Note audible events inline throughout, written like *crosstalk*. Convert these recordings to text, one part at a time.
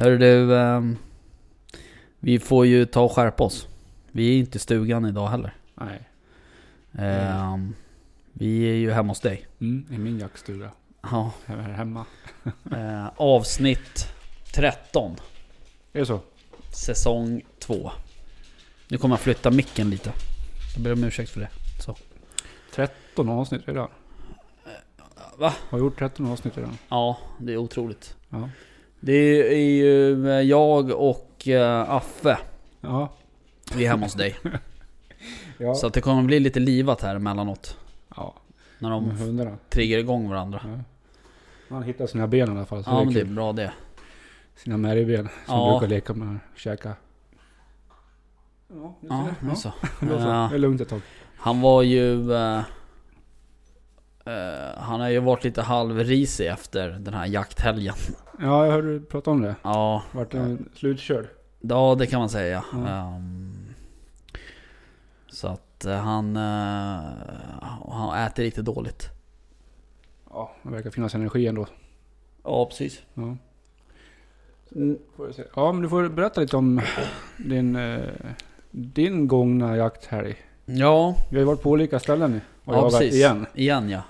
Hörru du, ehm, vi får ju ta och skärpa oss. Vi är inte i stugan idag heller. Nej. Ehm, vi är ju hemma hos dig. Mm, I min jaktstuga. Ja, Här hemma. *laughs* eh, avsnitt 13, Är det så? säsong 2. Nu kommer jag flytta micken lite. Jag ber om ursäkt för det. 13 avsnitt redan. Va? Har gjort 13 avsnitt redan. Ja, det är otroligt. Ja. Det är ju eh, jag och eh, Affe. Ja. Vi är hemma hos dig. *laughs* Ja. Så att det kommer bli lite livat här emellanåt. ja. När de hundarna. triggar igång varandra. Ja. Man hittar sina ben i alla fall. Så Ja det är men det är bra det. Sina märgben. Som Ja. brukar leka med och käka. Ja, nu Ja, det är så. Ja. Det är lugnt ett tag. Han var ju... eh, han har ju varit lite halvrisig efter den här jakthelgen. Ja, jag hörde du prata om det. Ja, Vart den slutkörd? ja det kan man säga. Ja. Ehm, så att eh, han... eh, han äter lite dåligt. Ja, det verkar finnas energi ändå. Ja, precis. Ja. Se. Ja, men du får berätta lite om din, din gångna jakthelg. Ja, Vi har ju varit på olika ställen nu och ja jagat precis. igen. Igen ja.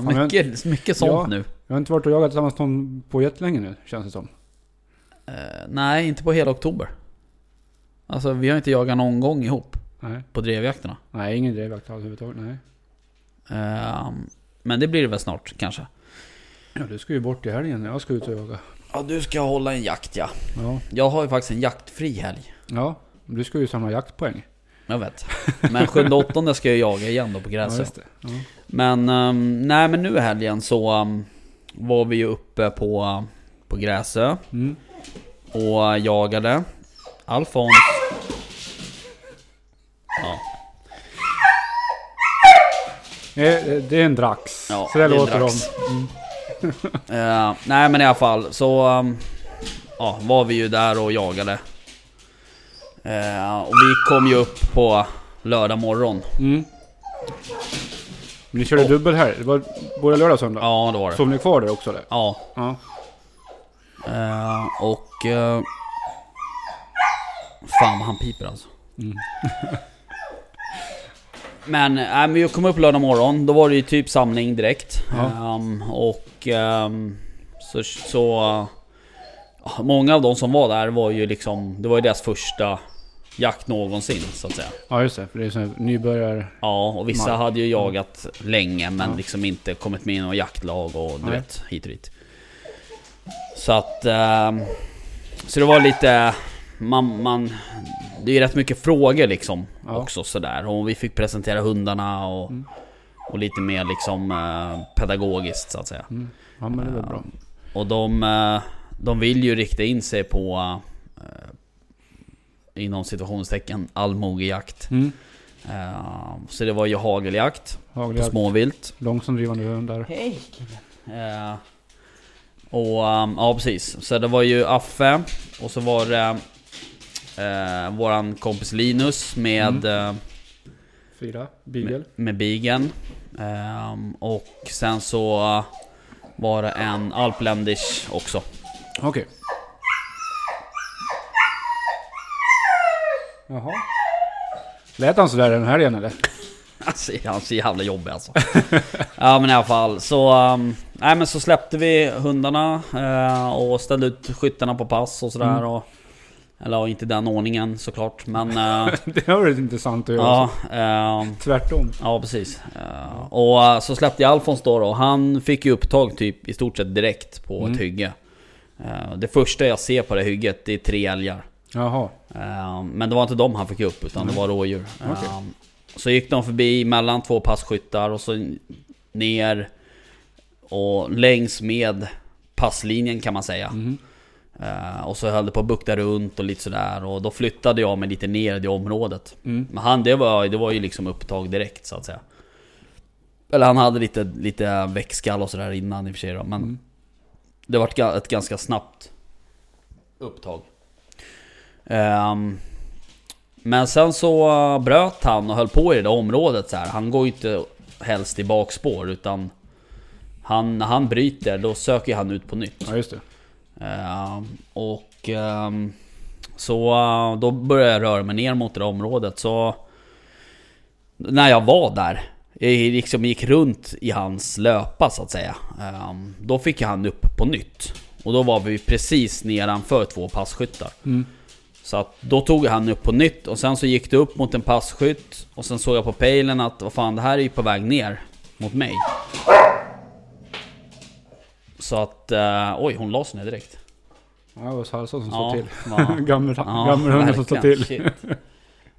Men- mycket, mycket sånt Ja. nu. Jag har inte varit och jagat tillsammans med någon på jättelänge nu, känns det som. Eh, nej, inte på hela oktober. Alltså vi har inte jagat någon gång ihop Nej, på drevjakterna. nej ingen drevjakt överhuvudtaget. Nej. Ehm, men det blir det väl snart kanske. Ja, du ska ju bort i helgen när jag ska ut och jaga. Ja, du ska hålla en jakt ja. Ja, Jag har ju faktiskt en jaktfri helg. ja du ska ju samla jaktpoäng. Jag vet. Men 7-8 ska jag jaga igen då på Ja, just det. Ja. Men, ehm, nej men nu i helgen så ehm, var vi ju uppe på, på Gräsö Mm. och jagade Alfons. Ja, Det, det är en drax. Ja, så det en låter drax. de. Mm. *laughs* Eh, nej men i alla fall så um, ja, var vi ju där och jagade. Eh, och vi kom ju upp på lördag morgon. Mm. Men ni körde Och- dubbel här. Det var både lördag och söndag. Ja det var det. Sov ni kvar där också eller? Ja. Ja. Eh, och... eh, fan vad han piper alltså. Mm. *laughs* men, äh, men vi kom upp lördag morgon, då var det ju typ samling direkt. Ja. Ehm, och ehm, så... så ja, många av de som var där var ju liksom... Det var ju deras första jakt någonsin så att säga. ja, just det. För det är sån nybörjar... Ja, och vissa Man- hade ju jagat länge men Ja. liksom inte kommit med i något jaktlag och du Nej. vet, hit och dit. Så att... ehm, så det var lite... Man, man, det är ju rätt mycket frågor liksom Ja. också sådär. Och vi fick presentera hundarna och, Mm. och lite mer liksom eh, pedagogiskt så att säga. Mm. Ja, men det var bra. Och de, eh, de vill ju rikta in sig på eh, inom situationstecken allmogejakt. Mm. Eh, så det var ju hageljakt på Hageljakt. småvilt. Långsamdrivande hundar. Hej eh, Och um, ja precis, så det var ju Affe och så var det eh, våran kompis Linus med, eh, Fyra. Beagle. med, med bigen Ehm, Och sen så var det en alpländisch också. Okej. Jaha. Lät han sådär den här igen eller? Alltså, *laughs* han är så jävla jobbig alltså. *laughs* ja men i alla fall så... Um, nej men så släppte vi hundarna eh, och ställde ut skyttarna på pass och sådär Mm. och... Eller inte i den ordningen såklart men... eh, *laughs* det har varit intressant att göra. ja, ehm, Tvärtom. ja precis. Eh, och så släppte jag Alfons då och han fick ju upptag typ i stort sett direkt på Mm. ett hygge. Det första jag ser på det hygget det är tre älgar. Jaha. Eh, Men det var inte dem han fick upp utan det var rådjur. Okej. Eh, Så gick de förbi mellan två passkyttar och så ner och längs med passlinjen kan man säga. Eh, Och så höll det på att bukta runt och lite sådär och då flyttade jag mig lite ner i det området. Mm. Men han, det var, det var ju liksom upptag direkt så att säga. Eller han hade lite, lite växtskall och sådär innan i och för sig då, men Mm. det var ett, ett ganska snabbt upptag. Ehm, Men sen så bröt han och höll på i det där området så här. Han går ju inte helst i bakspår utan han, när han bryter då söker han ut på nytt. Ja, just det. Eh, och ehm, så eh, då började jag röra mig ner mot det området så När jag var där Jag liksom gick runt i hans löpa så att säga Då fick han upp på nytt Och då var vi precis nedanför två passkyttar Mm. Så att då tog han upp på nytt och sen så gick det upp mot en passkytt Och sen såg jag på pejlen att vad fan det här är ju på väg ner mot mig Så att, eh, oj hon la sig ner direkt Ja, det var Salsa som Ja, till. va. *laughs* Ja, gammelhunden som stod till. Shit.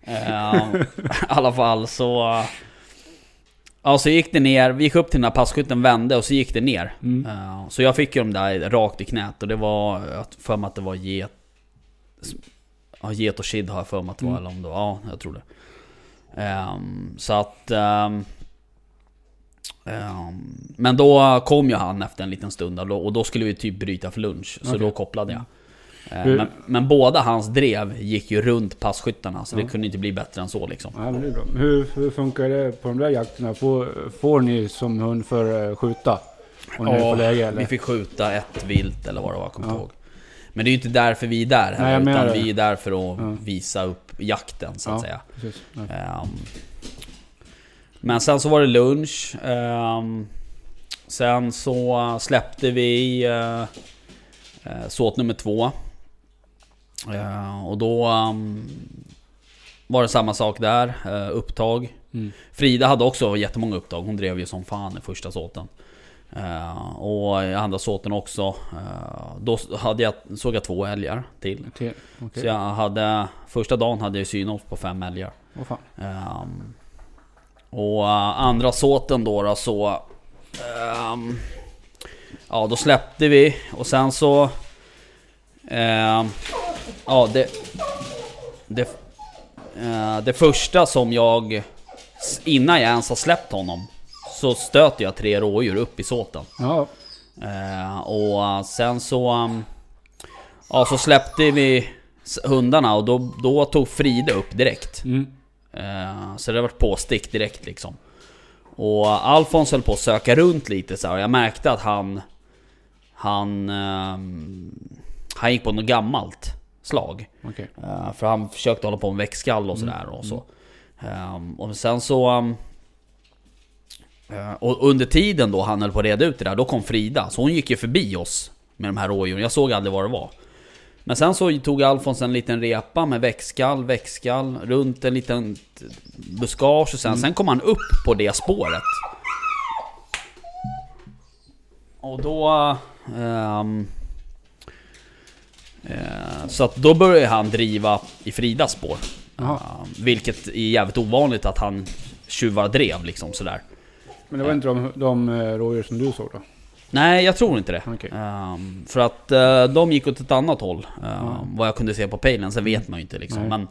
Ehm, *laughs* I alla fall så... Ja, så gick det ner. Vi gick upp till den här passkytten, vände och så gick det ner. Mm. Ehm, så jag fick ju de där rakt i knät och det var... Jag för mig att det var get... Ja, get och kid har jag för mig att det var. Mm. Eller om det var... Ja, jag tror det. Ehm, så att... ehm, ehm, men då kom ju han efter en liten stund och då, skulle vi typ bryta för lunch. Så Okej. då kopplade jag. Hur- Men, men båda hans drev gick ju runt passkyttarna så Ja. det kunde inte bli bättre än så liksom. Ja, det är bra. Hur, hur funkar det på de där jakterna? Får, får ni som hund för eh, skjuta? Om ni på läge eller? vi fick skjuta ett vilt eller vad det var, jag kommer Ja. ihåg. Men det är ju inte därför vi är där Nej, jag menar utan det. vi är där för att Ja. visa upp jakten så att Ja. säga. Ehm, men sen så var det lunch. ehm, sen så släppte vi uh, såt nummer två. Eh, och då ehm, var det samma sak där, eh, upptag. Mm. Frida hade också jättemånga upptag, hon drev ju som fan i första såten. Eh, och i andra såten också. eh, då hade jag, såg jag två älgar till. Till- Okej. Så jag hade, första dagen hade jag synops på fem älgar. Fan. Ehm, och eh, andra såten då, då så... ehm, ja, då släppte vi och sen så... ehm, ja, det... Det, det första som jag... Innan jag ens har släppt honom så stöter jag tre rådjur upp i såten. Ja. Eh, och eh, sen så... um, Ja, så släppte vi hundarna och då, då tog Frida upp direkt. Mm. Eh, så det var påstick direkt liksom. Och Alfons höll på att söka runt lite så här, och jag märkte att han... Han... ehm, han gick på något gammalt slag. Okej. Eh, för han försökte hålla på med växtskall och sådär och så. Ehm, och sen så... um, eh, och under tiden då han höll på att reda ut det där, då kom Frida. Så hon gick ju förbi oss med de här rådjuren. Jag såg aldrig vad det var. Men sen så tog Alfons en liten repa med växtskall, växtskall, runt en liten buskage och sen, sen kom han upp på det spåret. Och då... ehm, eh, så att då började han driva i Fridas spår. Eh, vilket är jävligt ovanligt att han tjuvar drev liksom sådär. Men det var inte de, de eh, rådjur som du såg då? Nej, jag tror inte det. Okej. Ehm, för att eh, de gick åt ett annat håll. ehm, Ja. Vad jag kunde se på pejlen, sen vet man ju inte liksom. Nej. Men,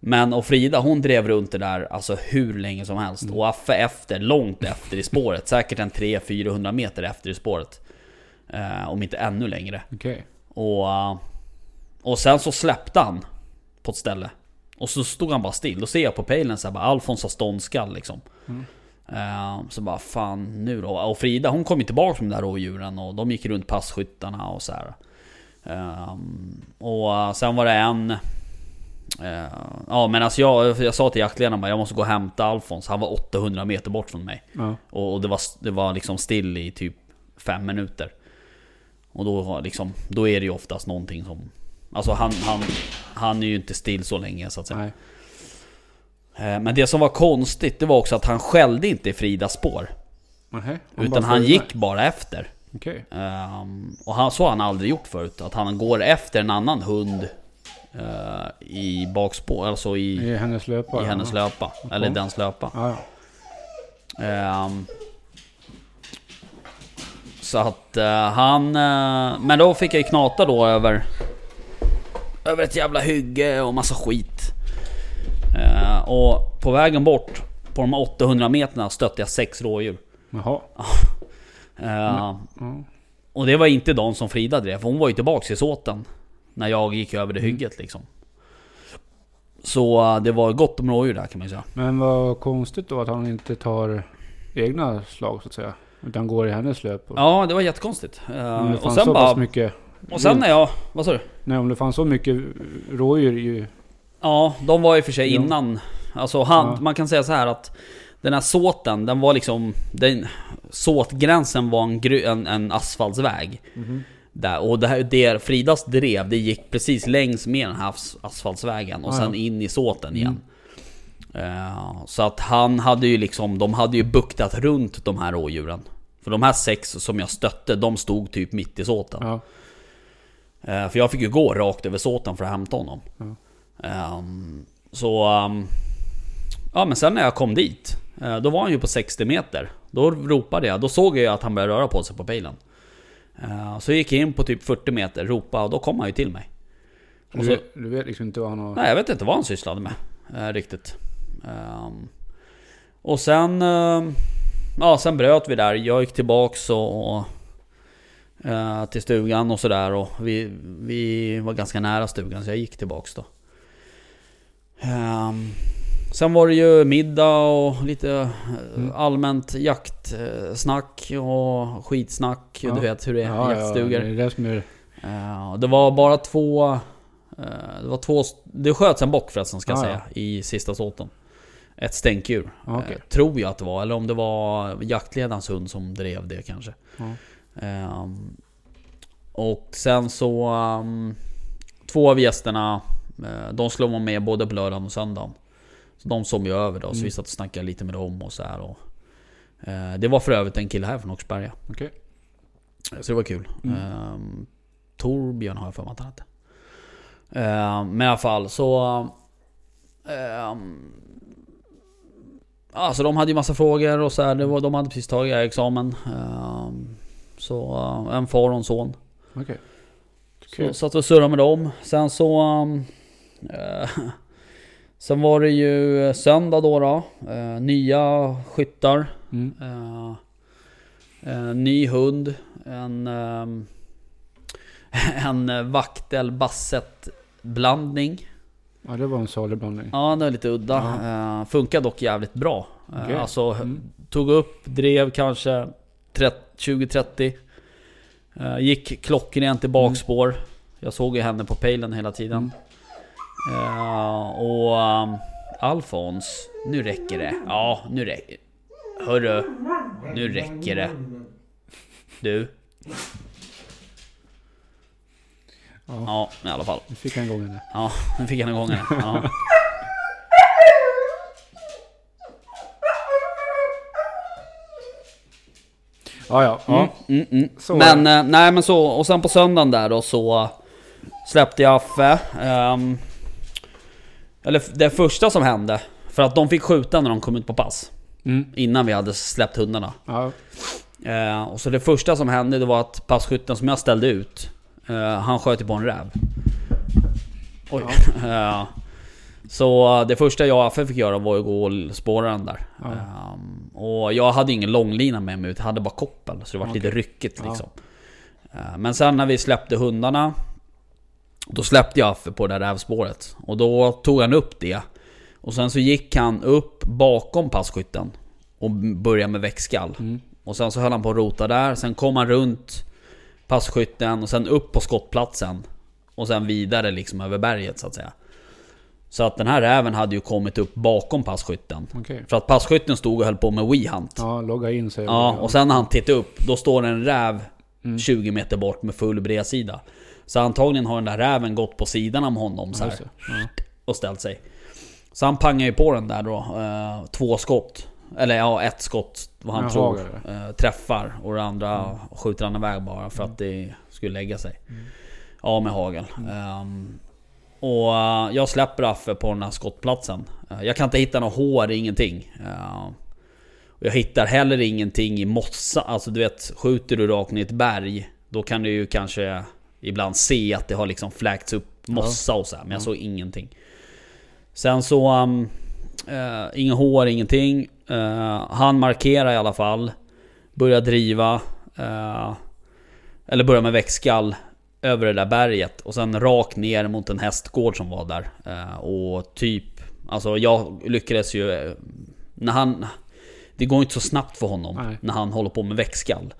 men och Frida hon drev runt det där alltså hur länge som helst. Mm. Och Affe efter, långt efter i spåret. säkert en 300-400 meter efter i spåret. Eh, om inte ännu längre. Okej. Och, eh, och sen så släppte han på ett ställe. Och så stod han bara still. Då ser jag på pejlen så här, bara Alfons har ståndskall liksom. Mm. Eh, så bara fan nu då. Och Frida hon kom ju tillbaka med de där rådjuren och de gick runt passkyttarna och så här. Ehm, och eh, sen var det en... eh, ja men alltså jag, jag sa till jaktledaren bara jag måste gå och hämta Alfons. Han var 800 meter bort från mig. Ja. Och, det, var, det var liksom still i typ fem minuter. Och då, liksom, då är det ju oftast någonting som... Alltså han, han, han är ju inte still så länge så att säga. Nej. Eh, Men det som var konstigt, det var också att han skällde inte i Fridas spår. Nähä, utan bara han gick bara efter. med. Okej. Ehm, och han, så har han aldrig gjort förut. Att han går efter en annan hund eh, i bakspår, alltså i, I hennes löpa? i hennes ja. löpa. Eller dens löpa. Ja, ja. Ehm, så att eh, han... eh, men då fick jag ju knata då över... Över ett jävla hygge och massa skit. Och på vägen bort, på de 800 meterna stötte jag sex rådjur. Jaha. *laughs* Eh, Ja. och det var inte de som Frida drev, för hon var ju tillbaks i såten. När jag gick över det hygget liksom. Så eh, det var gott om rådjur där kan man ju säga. Men vad konstigt då att han inte tar egna slag så att säga. Utan går i hennes löp. Och, Ja, det var jättekonstigt. Det och sen så bara... mycket... Och sen när jag... Vad sa du? Nej, om det fanns så mycket rådjur ju... Ja, de var i och för sig Ja. innan. Alltså han, Ja. man kan säga så här att den här såten, den var liksom... Den, såtgränsen var en, gry, en, en asfaltsväg. Där, och det, här, det Fridas drev, det gick precis längs med den här as- asfaltsvägen och Ja, sen ja. in i såten igen. Eh, så att han hade ju liksom, de hade ju buktat runt de här rådjuren. För de här sex som jag stötte, de stod typ mitt i såten. Ja. Eh, För jag fick ju gå rakt över såten för att hämta honom. Ja. Ehm, så... ehm, ja men sen när jag kom dit, eh, då var han ju på 60 meter. Då ropade jag, då såg jag att han började röra på sig på pejlen. Eh, så gick jag in på typ 40 meter, ropade och då kom han ju till mig. Och så, du vet liksom inte vad han har... nej jag vet inte vad han sysslade med eh, riktigt. Ehm, och sen... ehm, ja sen bröt vi där, jag gick tillbaks och... och eh, till stugan och sådär och vi, vi var ganska nära stugan så jag gick tillbaks då. Ehm, sen var det ju middag och lite eh, Mm. allmänt jaktsnack och skitsnack. Ja. Du vet hur det är ja, i jaktstugor. Ja, det är det som är... Eh, det var bara två... eh, det var två... Det sköts en bock förresten ska jag Ah, säga i sista såten. Ett stänktdjur. Ja, okej. Eh, tror jag att det var, eller om det var jaktledarens hund som drev det kanske. Ehm, och sen så... ehm, två av gästerna, de skulle vara med både på lördagen och söndagen. Så de som ju över då, så Mm. vi satt och snackade lite med dem och så här. Och, eh, det var för övrigt en kille här från Oxberga. Okej. Så det var kul. Mm. Ehm, Torbjörn har jag för mig att han hette. Ehm, men i alla fall så... Um, alltså de hade ju massa frågor och så här, det var, De hade precis tagit examen. Ehm, så eh, en far och en son. Okej. Så satt vi och surrade med dem. Sen så... ehm, eh, *laughs* sen var det ju söndag då. då. Eh, nya skyttar. Mm. Eh, ny hund. En... *laughs* en vaktel basset blandning. Ja, det var en salig blandning. Ja, den är lite udda. Eh, funkar dock jävligt bra. Eh, Okej. Alltså, Mm. tog upp, drev kanske 20-30. Eh, gick klockrent i bakspår. Jag såg ju henne på pejlen hela tiden. Eh, och um, Alfons, nu räcker det. Ja, nu räcker Hörru, nu räcker det. Du. Ja. Ja, i alla fall. Nu fick han igång henne. Ja, nu fick han igång henne. Ja. Ja, ja. ja. Mm, mm. Så men, eh, nej men så, och sen på söndagen där då så släppte jag Affe. ehm, eller det första som hände, för att de fick skjuta när de kom ut på pass. Mm. Innan vi hade släppt hundarna. Ja. Eh, och så det första som hände det var att passkytten som jag ställde ut, eh, han sköt ju på en räv. Oj. *laughs* Eh, så eh, det första jag och Affe fick göra var att gå och spåra den där. Ja. Ehm, och jag hade ingen långlina med mig, utan jag hade bara koppel. Så det var Okej. lite ryckigt Ja. liksom. Eh, men sen när vi släppte hundarna, då släppte jag Affe på det där rävspåret. Och då tog han upp det. Och sen så gick han upp bakom passkytten och började med växtskall. Mm. Och sen så höll han på att rota där, sen kom han runt passkytten och sen upp på skottplatsen. Och sen vidare liksom över berget så att säga. Så att den här räven hade ju kommit upp bakom passkytten. Okej. För att passkytten stod och höll på med WeHunt. Ja, Ja, logga in sig. och sen när han tittade upp, då står en räv Mm. 20 meter bort med full bredsida. Så antagligen har den där räven gått på sidan om honom så här. Ja. och ställt sig. Så han pangade ju på den där då, eh, två skott. Eller ja, ett skott vad han Med tror eh, träffar. Och det andra skjuter han iväg bara för att det skulle lägga sig. Ja, med hagel. Ehm, och eh, jag släpper Affe på den här skottplatsen. Jag kan inte hitta några hår, ingenting. Eh, och jag hittar heller ingenting i mossa. Alltså du vet, skjuter du rakt ner i ett berg. Då kan du ju kanske ibland se att det har liksom fläkts upp mossa och så här, Men jag såg ingenting. Sen så... Um, uh, inga hår, ingenting. Eh, han markerar i alla fall. Börjar driva. eh, eller börjar med växtskall. över det där berget och sen rakt ner mot en hästgård som var där. Eh, och typ, alltså jag lyckades ju... eh, När han... Det går inte så snabbt för honom Nej. när han håller på med växtskall.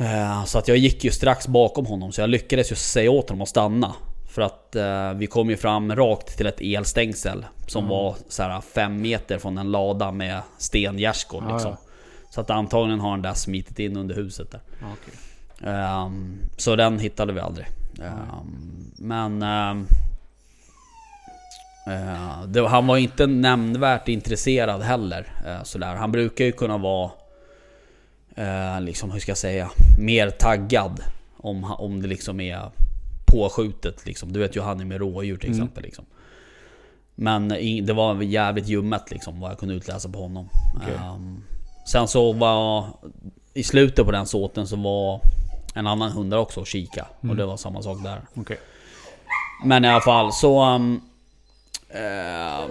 Eh, Så att jag gick ju strax bakom honom så jag lyckades ju säga åt honom att stanna. För att eh, vi kom ju fram rakt till ett elstängsel som var så här fem meter från en lada med stengärdsgård Ja, liksom. ja. Så att antagligen har den där smitit in under huset där. Ja, okej. Ehm, så den hittade vi aldrig. Ehm, men... ehm, eh, det, han var inte nämnvärt intresserad heller. eh, sådär. Han brukar ju kunna vara... eh, liksom, hur ska jag säga? Mer taggad. Om, om det liksom är påskjutet. Liksom. Du vet ju han är med rådjur till Mm. exempel. Liksom. Men det var jävligt ljummet liksom, vad jag kunde utläsa på honom. Okej. Ehm, sen så var... I slutet på den såten så var en annan hund där också och kika. Mm. Och det var samma sak där. Okej. Men i alla fall så... Um, ehm,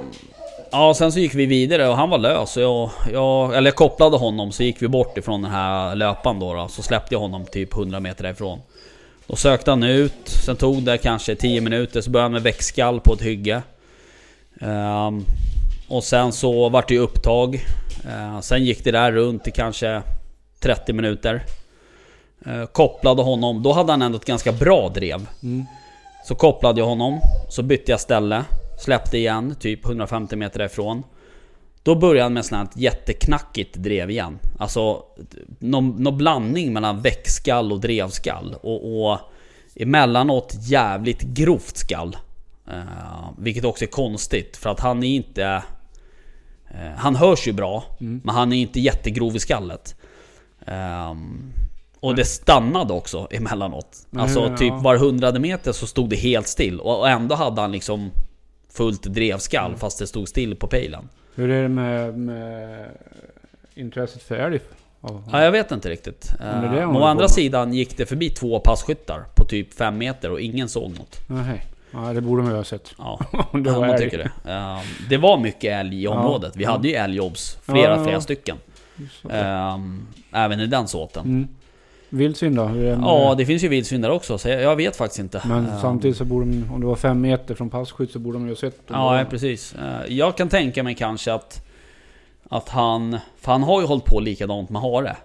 ja, sen så gick vi vidare och han var lös. Jag, jag, eller jag kopplade honom så gick vi bort ifrån den här löpan då, då. Så släppte jag honom typ 100 meter därifrån. Då sökte han ut. Sen tog det kanske 10 minuter så började han med växtskall på ett hygge. Ehm, och sen så vart det ju upptag. Ehm, sen gick det där runt i kanske 30 minuter. Ehm, kopplade honom. Då hade han ändå ett ganska bra drev. Mm. Så kopplade jag honom, så bytte jag ställe, släppte igen, typ 150 meter därifrån. Då började han med sånt här jätteknackigt drev igen. Alltså, någon, någon blandning mellan växtskall och drevskall. Och, och emellanåt jävligt grovt skall. Eh, vilket också är konstigt, för att han är inte... eh, han hörs ju bra, men han är inte jättegrov i skallet. Ehm, och det stannade också emellanåt. Men Alltså typ var hundrade meter så stod det helt still. Och och ändå hade han liksom fullt drevskall fast det stod still på pejlen. Hur är det med, med intresset för älg? Ja. Ja, jag vet inte riktigt. det Eh, å andra sidan gick det förbi två passkyttar på typ fem meter och ingen såg något. Nej. Ja, det borde man ju ha sett. Ja, *laughs* Om det var man tycker det. Det var mycket älg i området. Vi hade ju älgjobs, flera, Ja, flera stycken. Ehm, Även i den såten. Mm. Vildsvin då? Ja, det? finns ju vildsvin där också, så jag, jag vet faktiskt inte. Men Ehm, samtidigt så borde de, om det var fem meter från passkytt så borde de ju ha sett dem. Ja, precis. Eh, Jag kan tänka mig kanske att Att han... För han har ju hållit på likadant med hare.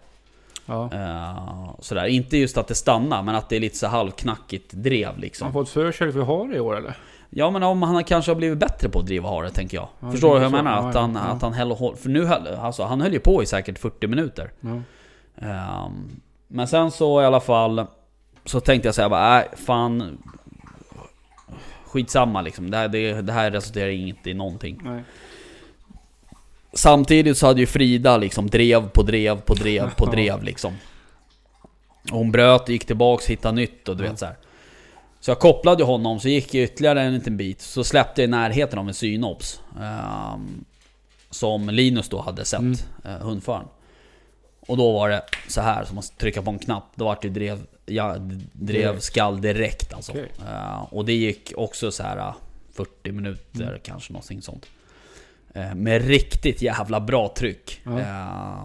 Ja. Eh, Sådär. Inte just att det stannar, men att det är lite så halvknackigt drev Har han liksom. fått förkärlek för hare i år eller? Ja men om han kanske har blivit bättre på att driva hare, tänker jag. Ja, Förstår du hur jag så. menar? Ja, Att han, ja. att han höll, För nu höll, alltså, han höll ju på i säkert 40 minuter. Ja. Men sen så i alla fall Så tänkte jag säga bara, nej fan. Skitsamma liksom, det här, det, det här resulterar inte i någonting. Nej. Samtidigt så hade ju Frida liksom drev på drev på drev på *laughs* drev liksom. Och Hon bröt, gick tillbaks, hittade nytt och du vet så här. Så jag kopplade honom, så gick jag ytterligare en liten bit. Så släppte jag i närheten av en synops ehm, Som Linus då hade sett, Mm. eh, hundföraren Och då var det så här som att trycka på en knapp, då var det drev, ja, drev skall direkt alltså. Okej. Eh, och det gick också så här eh, 40 minuter Mm. kanske, någonting sånt. Eh, med riktigt jävla bra tryck. Eh,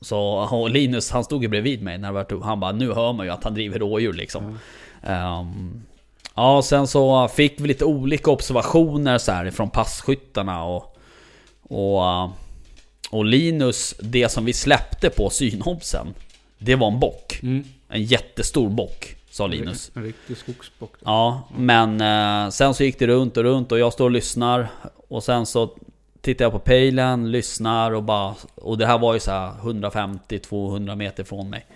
så Linus han stod ju bredvid mig när det var Han bara nu hör man ju att han driver rådjur liksom. Ehm, ja, sen så fick vi lite olika observationer så här från passkyttarna och, och, eh, och Linus, det som vi släppte på synhobsen, det var en bock. Mm. En jättestor bock, sa Linus. En riktig skogsbock. Ja, men eh, sen så gick det runt och runt och jag står och lyssnar. Och sen så tittar jag på pejlen, lyssnar och bara... Och det här var ju så här 150-200 meter från mig.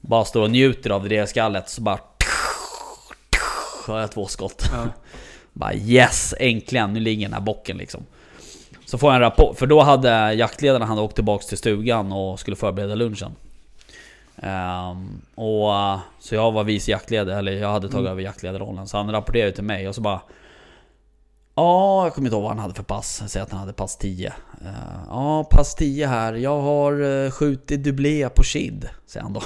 Bara står och njuter av det skallet så bara... Har jag två skott. Ja. *laughs* Bara yes, äntligen, nu ligger den här bocken liksom. Så får jag en rapport, för då hade jaktledarna hade åkt tillbaks till stugan och skulle förbereda lunchen. Ehm, och, eh, så jag var vice jaktledare, eller jag hade tagit Mm. över jaktledarrollen. Så han rapporterade till mig och så bara... Ja, jag kommer inte ihåg vad han hade för pass. Säg att han hade pass 10. Eh, Ja, pass 10 här. Jag har uh, skjutit dublé på kid, säger han då.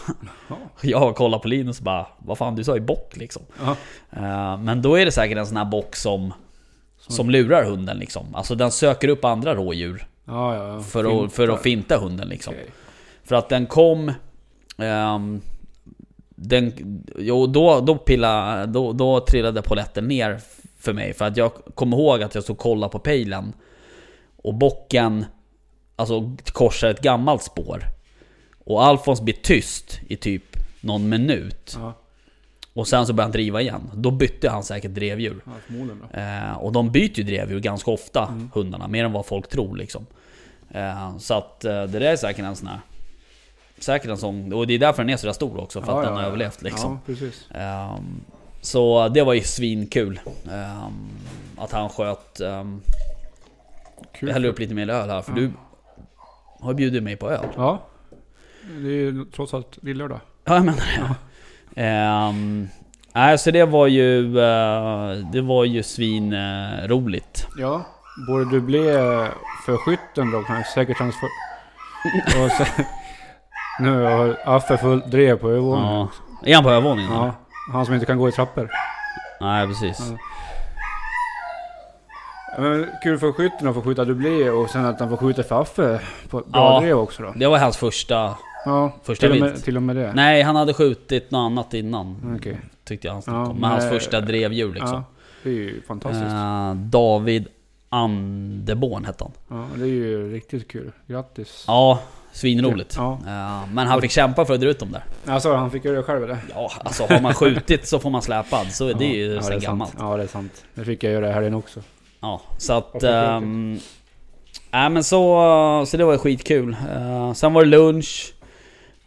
Ja. *laughs* Jag kollar på Linus och bara, vad fan du sa ju bock liksom. Ja. Eh, Men då är det säkert en sån här bock som, Som- lurar hunden liksom. Alltså den söker upp andra rådjur Ja, ja, ja. för, Fintar. att, för att finta hunden liksom. Okej. För att den kom... ehm, den, jo, då, då, pilla, då, då trillade poletten ner för mig. För att jag kommer ihåg att jag stod och kollade på pejlen. Och bocken alltså, korsar ett gammalt spår. Och Alfons blir tyst i typ någon minut. Ja, Och sen så börjar han driva igen. Då bytte han säkert drevdjur. ja. Eh, och de byter ju drevdjur ganska ofta, hundarna. Mer än vad folk tror liksom. Eh, så att eh, det där är säkert en sån här... Säkert en sån... Och det är därför den är så där stor också, för att den har överlevt liksom. Ja. Ehm, så det var ju svinkul. Ehm, att han sköt... Um, Kul. jag häller upp lite mer öl här, för Ja. du har ju bjudit mig på öl. Ja. Det är ju trots allt lillördag. Ja, jag menar det. Ehm, nej, så det var ju... eh, det var ju svin uh, roligt. Ja. Borde du bli eh, för skytten då kan jag säkert. Och sen, nu har Affe fullt drev på övervåningen. Ja. Är han på övervåningen? Ja. Han som inte kan gå i trappor. Nej, precis. Ja. Men kul för skytten att få skjuta dubbel och sen att han får skjuta för Affe på bra Ja. drev också då. Det var hans första... Ja, Första till och, med, till och med det. Nej, han hade skjutit något annat innan. Okej. Tyckte jag han Ja, ja, om. Men hans första drevdjur liksom. Ja, det är ju fantastiskt. Eh, David Anderborn hette han. Ja, det är ju riktigt kul. Grattis. Ja, svinroligt. Ja. Eh, men han fick kämpa för att dra ut dem där. Alltså han fick göra det själv eller? Ja, alltså har man skjutit så får man släpad. Så det är ju ja, sen gammalt. sant. Ja det är sant. Det fick jag göra i helgen också. Ja, så att... Ehm, Nej men så, så det var skitkul. Eh, sen var det lunch.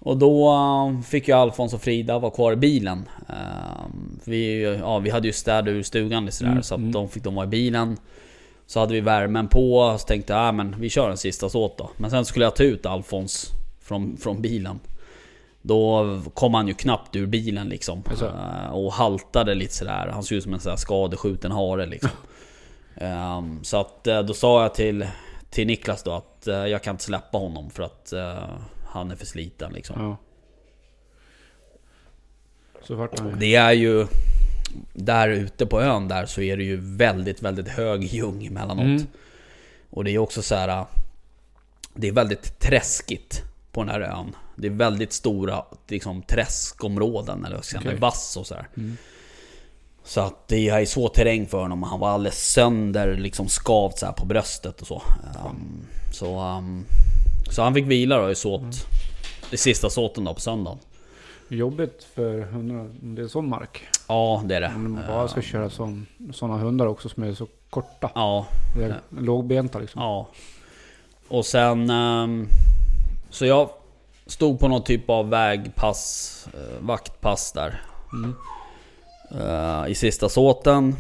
Och då eh, fick ju Alfons och Frida vara kvar i bilen. Eh, vi, ja, vi hade ju städat ur stugan sådär, Mm, så att mm. de fick de vara i bilen. Så hade vi värmen på, så tänkte jag ah, men vi kör en sista såt då. Men sen skulle jag ta ut Alfons från, från bilen. Då kom han ju knappt ur bilen liksom. Eh, och haltade lite sådär. Han såg ut som en sån här skadeskjuten hare liksom. *laughs* Ehm, så att eh, då sa jag till, till Niklas då att eh, jag kan inte släppa honom för att han är för sliten liksom. Ja. Så vart han ju. Det är ju... Där ute på ön där så är det ju väldigt, väldigt hög ljung emellanåt. Mm. Och det är också så här. Det är väldigt träskigt på den här ön. Det är väldigt stora liksom, träskområden, eller vad ska jag Okej. vass och så här. Mm. Så att det är svår terräng för honom. Han var alldeles sönder, liksom skavt så här på bröstet och så. Ehm, så, ehm, så han fick vila då i såt. Mm. Det sista såten då på söndagen. Jobbigt för hundar det är sån mark. Ja, det är det. Om man bara ska köra sån, såna hundar också som är så korta. Ja, Det är lågbenta liksom. Ja. Och sen... ehm, så jag stod på någon typ av vägpass, eh, vaktpass där. Mm. eh, I sista såten.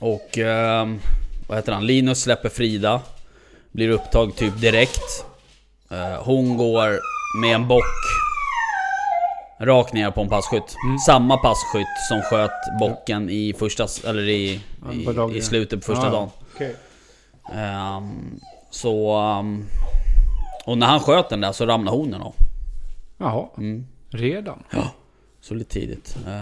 Och... ehm, vad heter han? Linus släpper Frida. Blir upptag typ direkt. Eh, hon går med en bock. Rakt ner på en passkytt. Mm. Samma passkytt som sköt bocken i första... Eller i, Ja, i, i slutet på första Ja, dagen. Okej. Ehm, så... ehm, och när han sköt den där så ramlade honen av. Jaha, Mm. redan? Så lite tidigt. Uh,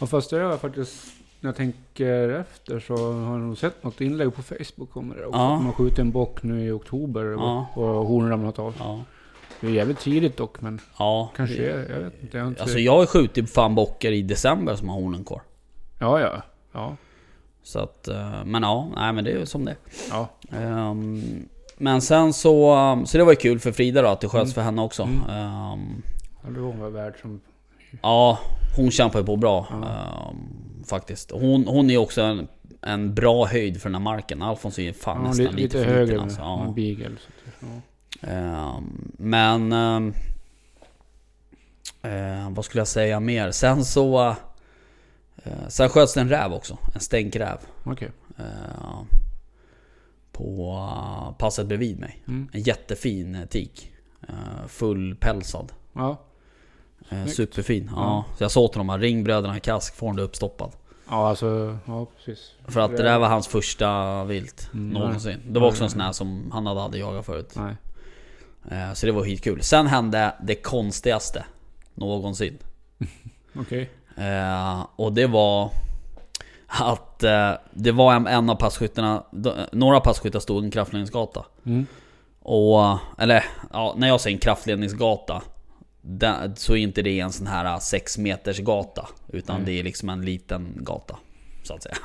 Ja, det har jag faktiskt, när jag tänker efter så har jag nog sett något inlägg på Facebook om det också. Ja. Att Man skjuter en bock nu i oktober Ja. och, hornen ramlat av. ja. Det är jävligt tidigt dock men Ja. kanske det- är, jag vet inte. Jag inte Alltså jag har skjutit fan bockar i december som har hornen kvar. Ja, ja. Ja. Så att, eh, men ja, nej men det är som det. Ja. Ehm, Men sen så, um, så det var ju kul för Frida då att det sköts Mm. för henne också. Mm. Ehm, ja det var värd som... Ja, hon kämpar ju på bra. Ja. ehm, faktiskt. Hon, hon är också en, en bra höjd för den här marken. Alfons är fan Ja, nästan lite, lite, för högre liten alltså. ja. beagle. Ehm, Men... ehm, eh, vad skulle jag säga mer? Sen så... eh, sen sköts det en räv också. En stänkräv. Eh, på passet bredvid mig. Mm. En jättefin tik. Uh, fullpälsad. Ja. Uh, Snyggt. superfin. Ja. Ja. Så jag sa till honom, ring bröderna Kask, får det uppstoppad. Ja, alltså... Ja, precis. För att det där var hans första vilt Mm, någonsin. nej. Det var också en sån här som han hade aldrig jagat förut. Nej. Eh, Så det var skitkul. Sen hände det konstigaste någonsin. *laughs* Okej. Eh, och det var att eh, det var en, av passkyttarna, några passkyttar stod en kraftledningsgata. Mm. Och, eller ja, när jag säger en kraftledningsgata så är inte det en sån här 6 meters gata. Utan Nej. det är liksom en liten gata. Så att säga.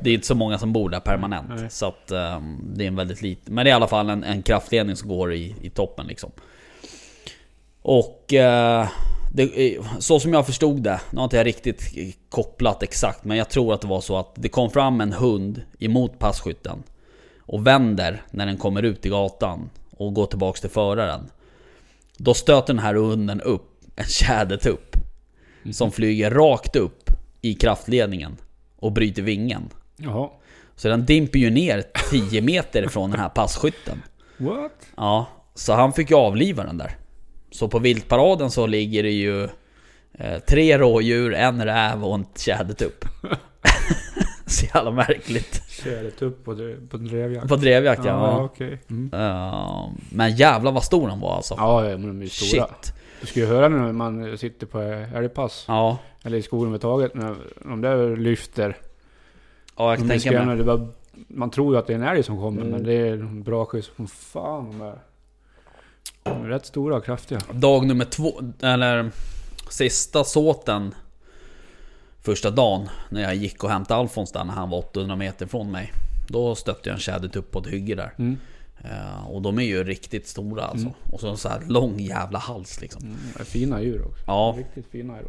Det är inte så många som bor där permanent. Nej. Så att ehm, det är en väldigt liten... Men det är i alla fall en, en kraftledning som går i, i toppen liksom. Och... eh, det, så som jag förstod det, nu har inte jag riktigt kopplat exakt, men jag tror att det var så att det kom fram en hund emot passkytten. Och vänder när den kommer ut i gatan och går tillbaks till föraren. Då stöter den här hunden upp en tjädertupp. Som flyger rakt upp i kraftledningen och bryter vingen. Jaha. Så den dimper ju ner 10 meter ifrån den här passkytten. What? Ja, så han fick ju avliva den där. Så på viltparaden så ligger det ju eh, tre rådjur, en räv och en tjädertupp. *laughs* *laughs* så jävla märkligt. Tjälet upp på, på drevjakt. På drevjakt ja. Ja, okej. Mm. Men jävlar vad stor han var alltså. Ja, men de är stora. Shit. Du ska ju höra när man sitter på älgpass. Ja, Eller i skogen överhuvudtaget. När de där lyfter. ja jag kan De tänka mig. bara, man tror ju att det är en älg som kommer. Mm. Men det är bra skjuts som fan. De är rätt stora och kraftiga. Dag nummer två, eller sista såten Första dagen när jag gick och hämtade Alfons där när han var 800 meter från mig Då stötte jag en tjädertupp på ett hygge där Mm. Eh, Och de är ju riktigt stora alltså Mm. Och så en så här lång jävla hals liksom Mm, fina djur också. Ja. Riktigt fina är de.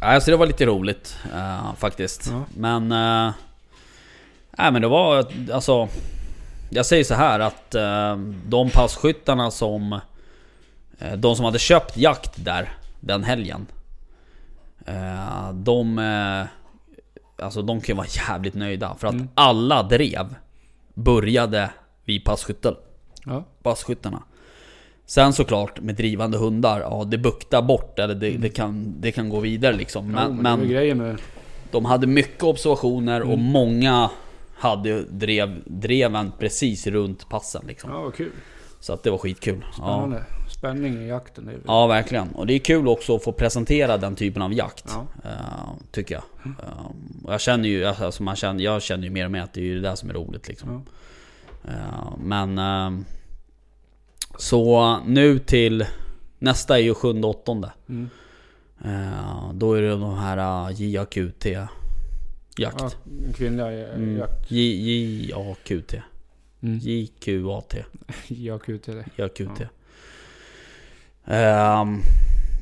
Nej, så det var lite roligt eh, faktiskt Ja. Men eh, Nej men det var alltså Jag säger så här att eh, de passkyttarna som De som hade köpt jakt där Den helgen De eh, Alltså de kan ju vara jävligt nöjda för att Mm. alla drev Började vid passkyttel Ja. Passkyttarna Sen såklart med drivande hundar, ja det buktar bort eller det, det, kan, det kan gå vidare liksom Men, Men, men, men med... de hade mycket observationer och Mm. många hade drev, dreven precis runt passen liksom. Ja, vad kul. Så att det var skitkul. Ja. Spänning i jakten. Är ja, verkligen. Och det är kul också att få presentera den typen av jakt. Ja. eh, tycker jag. Och jag känner ju, alltså man känner, jag känner ju mer och mer att det är det där som är roligt liksom. Eh, men... så nu till... Nästa är ju sjunde åttonde. Mm. Då är det de här uh, JAQT Jakt. Ja, kvinnliga Mm. jakt. JAQT. Mm. JQAT. JAQT. JAQT. Ehm,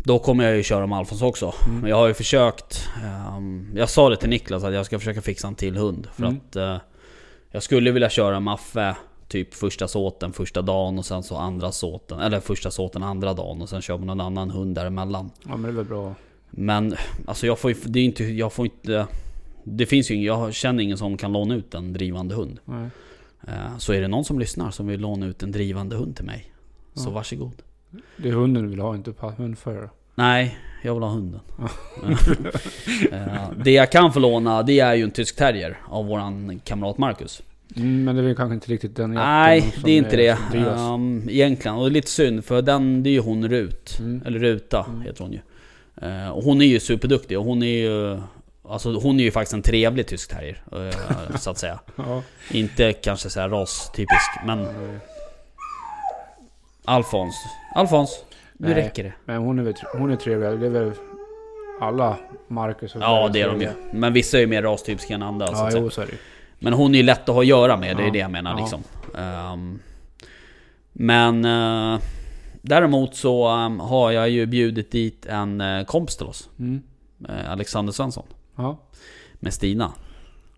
då kommer jag ju köra med Alfons också. Mm. Men jag har ju försökt... ehm, jag sa det till Niklas att jag ska försöka fixa en till hund. För Mm. att eh, jag skulle vilja köra Maffe typ första såten första dagen och sen så andra såten. Eller första såten andra dagen och sen kör man någon annan hund däremellan. Ja, men det är väl bra. Men alltså jag får ju, det är inte, jag får inte... Det finns ju ingen, jag känner ingen som kan låna ut en drivande hund. Nej. Eh, Så är det någon som lyssnar som vill låna ut en drivande hund till mig Så Ja. varsågod Det är hunden du vill ha, inte hundförare. Nej, jag vill ha hunden *laughs* Eh, Det jag kan få låna det är ju en tysk terrier av våran kamrat Marcus Mm, men det är väl kanske inte riktigt den Nej, det är inte det som drivas. um, Egentligen, och det är lite synd för den, det är ju hon Rut Mm. Eller Ruta Mm. heter hon ju Eh, Och hon är ju superduktig och hon är ju Alltså hon är ju faktiskt en trevlig tysk terrier eh, Så att säga *laughs* Ja. Inte kanske så här rastypisk men Alfons Alfons, nu Nej. räcker det Men hon är väl hon är trevlig. Det är väl alla Marcus och Ja det är de ju. Men vissa är ju mer rastypiska än andra Ja, jo så är det. Men hon är ju lätt att ha att göra med, det är Ja, det jag menar ja. liksom. Ehm, men eh, däremot så ehm, har jag ju bjudit dit en uh, kompis till oss. Mm. eh, Alexander Svensson. Ja, Med Stina.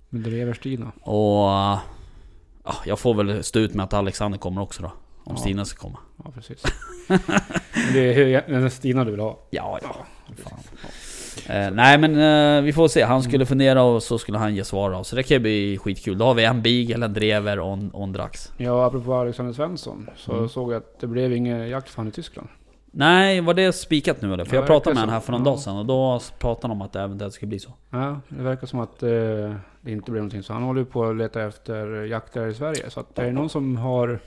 med Drever-Stina. Och ja, jag får väl stå ut med att Alexander kommer också då. Om Ja. Stina ska komma. Ja, precis. Men det är egentligen Stina du vill ha. Ja, ja. Fan. Eh, nej men eh, vi får se. Han skulle fundera och så skulle han ge svar då. Så det kan ju bli skitkul. Då har vi en beagle, en drever och en, och en drax. Ja, apropå Alexander Svensson. Så Mm. såg jag att det blev ingen jakt för han i Tyskland. Nej, var det spikat nu eller? För Ja, jag pratade med honom här för någon Ja. dag sedan och då pratade han om att det eventuellt skulle bli så. Ja, det verkar som att eh, det inte blev någonting. Så han håller ju på att leta efter jakter i Sverige. Så att det är någon som har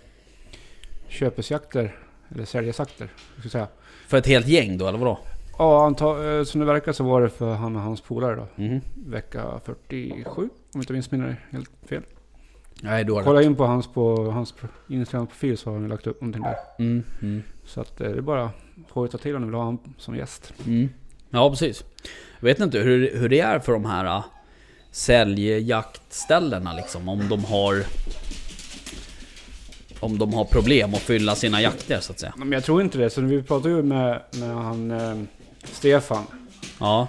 köpesjakter, eller säljesjakter, ska säga. För ett helt gäng då, eller vadå? Ja, anta, eh, som det verkar så var det för han och hans polare då. Mhm. Vecka 47, om jag inte minns mina helt fel. Nej, har Kolla in på hans, på hans pro- Instagram-profil så har han lagt upp någonting där. Mm, mm, Så att eh, det är bara att hojta till om ni vill ha honom som gäst. mm. Ja, precis. Jag vet inte hur, hur det är för de här uh, säljjaktställena liksom. Om de har... Om de har problem att fylla sina jakter så att säga. Men jag tror inte det. Så vi pratade ju med, med han eh, Stefan. Ja,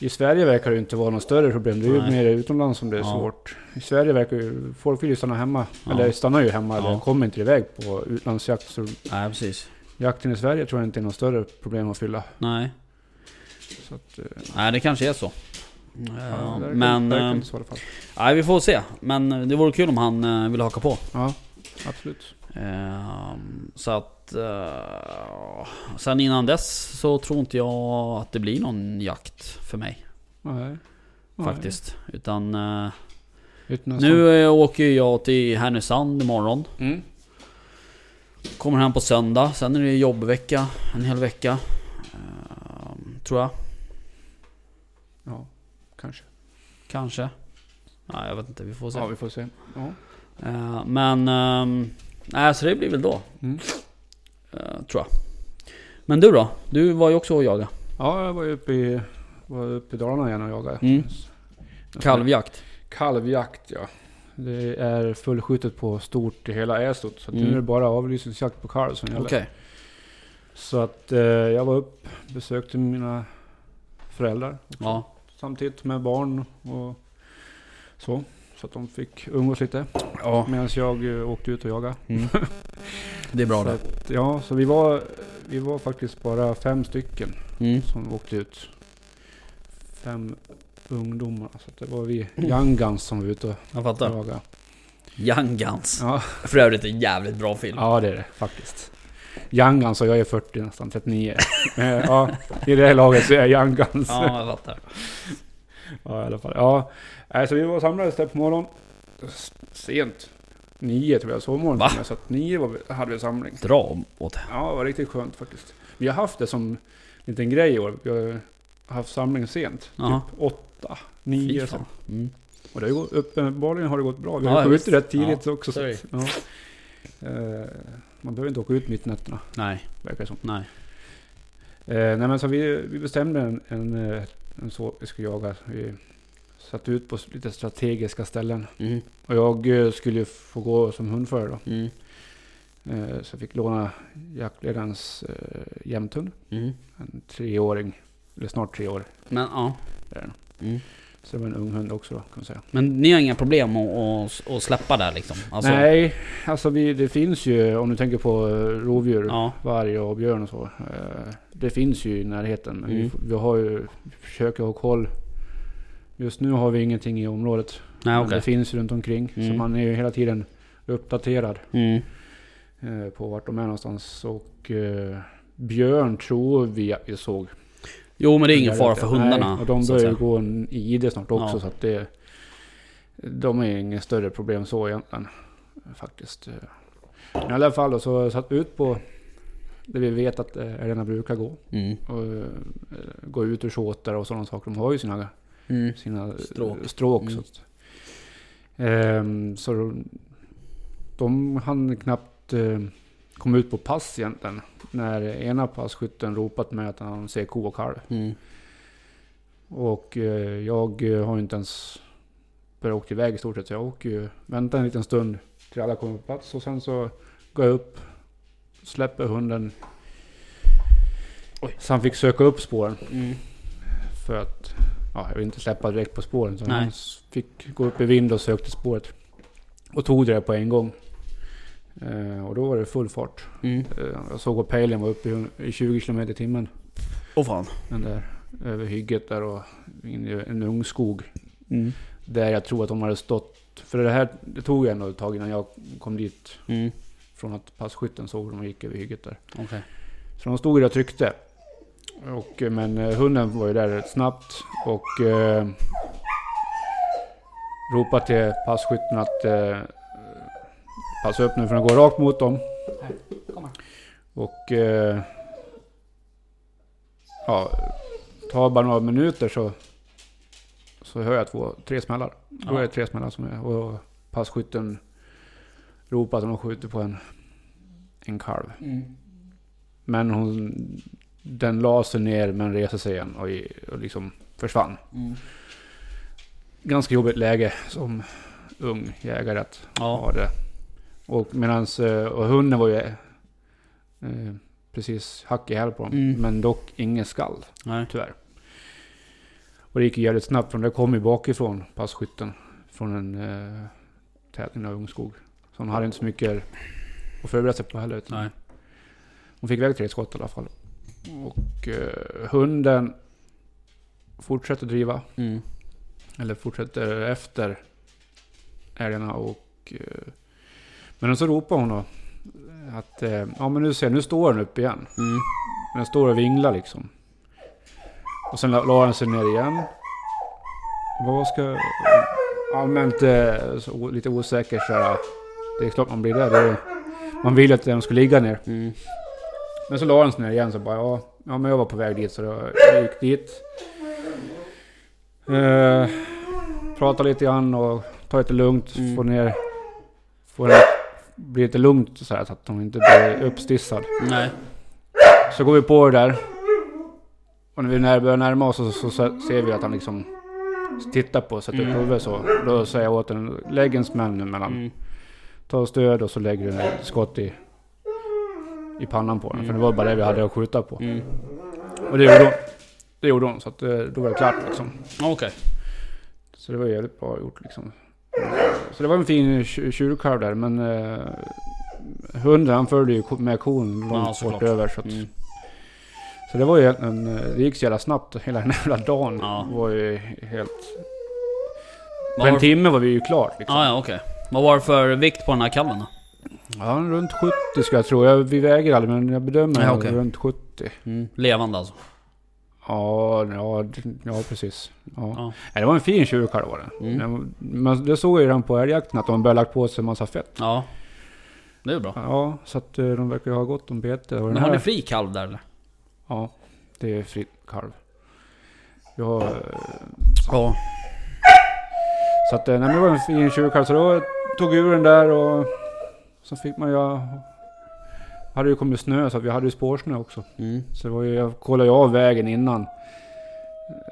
I Sverige verkar det ju inte vara något större problem. Det är ju Nej. mer utomlands som det är Ja. svårt. I Sverige verkar ju folk vill ju stanna hemma. Ja. Eller stannar ju hemma. Ja. Eller kommer inte iväg på utlandsjakt. Så nej precis. jakten i Sverige tror jag inte är något större problem att fylla. Nej. Så att, eh, Nej, det kanske är så. ja, verkar- men... eh, inte fall. Nej, vi får se. Men eh, det vore kul om han eh, vill haka på. Ja, absolut. Ehm, så att... eh, sen innan dess så tror inte jag att det blir någon jakt för mig. Nej. Nej. Faktiskt. Utan... eh, Utan nu eh, åker jag till Härnösand imorgon. Mm. Kommer hem på söndag. Sen är det jobbvecka. En hel vecka. Ehm, tror jag. Ja, kanske. Kanske. Nej, jag vet inte. Vi får se. Ja, vi får se. Ja. Eh, men... ehm, nej, så det blir väl då. Mm. eh, tror jag. Men du då? Du var ju också och jagade. ja, jag var ju uppe i, var uppe i Dalarna igen och jagade. Mm. Kalvjakt. Kalvjakt ja. Det är fullskjutet på stort i hela Ästot. Så Mm. nu är det bara avlysningsjakt på kalv som gäller. Okej. Så att eh, jag var upp, besökte mina föräldrar. Ja. Samtidigt med barn och så. Så att de fick umgås lite. ja. Medan jag eh, åkte ut och jagade. Mm. *laughs* Det är bra det. ja, så vi var, vi var faktiskt bara fem stycken Mm. som åkte ut. Fem ungdomar. Så det var vi young guns som var ute och Jag fattar. jagade. Young Guns. Ja. För övrigt en jävligt bra film. ja, det är det faktiskt. Young guns och jag är 40 nästan, 39. Men *laughs* ja, i det här laget så är jag young guns. Ja. Ja, jag fattar. *laughs* i alla fall. Ja, Nej, så vi var samlades där på morgonen. Sent. Nio tror jag, sovmorgon. Va? Så att nio var vi, hade vi samling. Dra åt Ja, det var riktigt skönt faktiskt. Vi har haft det som en liten grej i år. Vi har haft samling sent. Jaha. Typ åtta, nio. Så. Mm. Och det har gått, uppenbarligen har det gått bra. Vi Ja, har visst. skjutit rätt tidigt också. så att, ja. Eh, man behöver inte åka ut mitt i nätterna, Nej, verkar som. nej. Eh, nej men så vi, vi bestämde en, en, eh, en så vi skulle jaga. Vi satte ut på lite strategiska ställen. Mm. Och jag eh, skulle ju få gå som hundförare då. Mm. Eh, så jag fick låna jaktledarens eh, jämthund. Mm. En treåring. Eller snart tre år. Men ja. Mm. Så det var en ung hund också då kan man säga. Men ni har inga problem att, att, släppa där liksom? Alltså, Nej, alltså vi, det finns ju om du tänker på rovdjur. Ja. Varg och björn och så. Det finns ju i närheten. Men Mm. vi, vi har ju försöker ha koll. Just nu har vi ingenting i området. Nej Men okej. det finns runt omkring. Så Mm. man är ju hela tiden uppdaterad Mm. eh, på vart de är någonstans. Och eh, björn tror vi att vi såg. Jo men det är ingen fara för hundarna. Nej, och de så börjar ju gå en ID snart också. Ja. Så att det, de är inget större problem så egentligen. Faktiskt. Men I alla fall då, så satt vi ut på där vi vet att eh, älgarna brukar gå. Mm. Och, eh, gå ut ur såtar och sådana saker. De har ju sina, Mm. sina Stråk. stråk. Mm. Så, Ehm, så de, de hann knappt eh, komma ut på pass egentligen. När ena passkytten ropat med att han ser ko och kalv. Mm. Och eh, jag eh, har inte ens börjat åka iväg i stort sett. Så jag åker ju, väntar en liten stund till alla kommer på plats. Och sen så går jag upp, släpper hunden. Oj. Så han fick söka upp spåren. Mm. För att, ja, jag vill inte släppa direkt på spåren. Så Nej. han fick gå upp i vind och sökte spåret. Och tog det på en gång. Eh, och då var det full fart. Mm. Eh, jag såg att pejlen var uppe i, i 20 km i timmen. Åh fan. Den där över hygget där och in i en ungskog. Mm. Där jag tror att de hade stått. För det här det tog ändå ett tag innan jag kom dit. Mm. Från att passkytten såg dem och gick över hygget där. Okej. Så de stod där och tryckte. Och, eh, men eh, hunden var ju där rätt snabbt. Och eh, ropade till passkytten att eh, passa upp nu för den går rakt mot dem. kom här. Och eh, ja, tar bara några minuter så, så hör jag två, tre smällar. Då Ja. är det tre smällar som är. Och passkytten ropade att har skjutit på en, en kalv. Men hon, den la sig ner men reste sig igen och, och liksom försvann. Mm. Ganska jobbigt läge som ung jägare att Ja. ha det. Och medans, eh, och hunden var ju eh, precis hack i häl på dem. Mm. Men dock ingen skall Nej. tyvärr. Och det gick ju jävligt snabbt för det kom ju bakifrån passkytten. Från en eh, tätning av ungskog. Så hon hade inte så mycket att förbereda sig på heller. utan Nej. Hon fick iväg tre skott i alla fall. Och eh, hunden fortsätter driva. Mm. Eller fortsätter efter älgarna och... eh, Men så ropar hon då att eh, ja men nu ser jag, nu står den upp igen. Mm. Men den står och vinglar liksom. Och sen la, la den sig ner igen. Vad ska... Allmänt så, lite osäker så här, Det är klart man blir det. det är, man vill att den ska ligga ner. Mm. Men så la den sig ner igen så bara ja, ja men jag var på väg dit så jag gick dit. Eh, pratade lite grann och ta lite lugnt. Mm. Få ner... Få den, bli lite lugnt så, här, så att hon inte blir uppstissad. Nej. Så går vi på det där. Och när vi när- börjar närma oss så, så, så ser vi att han liksom tittar på och sätter upp Mm. huvudet så. Då säger jag åt den, lägg en smäll nu mellan. Mm. Ta stöd och så lägger du ett skott i, i pannan på den. Mm. För det var bara det vi hade att skjuta på. Mm. Och det gjorde hon. Det gjorde hon. Så att, eh, då var det klart liksom. Okej. Så det var jävligt bra gjort liksom. Så det var en fin tju- tjurkalv där men eh, hunden han följde ju med kon långt Ja, bort över. Så, att, Mm. så det var ju en, eh, det gick så jävla snabbt hela den jävla dagen. Ja. var ju helt... På en timme var vi ju klart liksom. ah, ja, okej. Vad var det för vikt på den här kalven då? Ja, runt 70 ska jag tro. Jag, vi väger aldrig men jag bedömer Ja, okej. runt 70. Mm. Levande alltså? Ja, ja, ja precis. Ja. Ja. Nej, det var en fin tjurkalv var det. Mm. Men det såg jag ju redan på älgjakten att de började lagt på sig en massa fett. Ja. Det är bra. Ja, så att eh, de verkar ju ha gott om bete. Men har ni fri kalv där eller? Ja, det är fritt kalv. Jag eh, Ja. så att eh, nej, men det var en fin tjurkalv. Så då tog ur den där och så fick man ju... Hade ju kommit snö så vi hade ju spårsnö också. Mm. Så det var ju, jag kollade ju av vägen innan.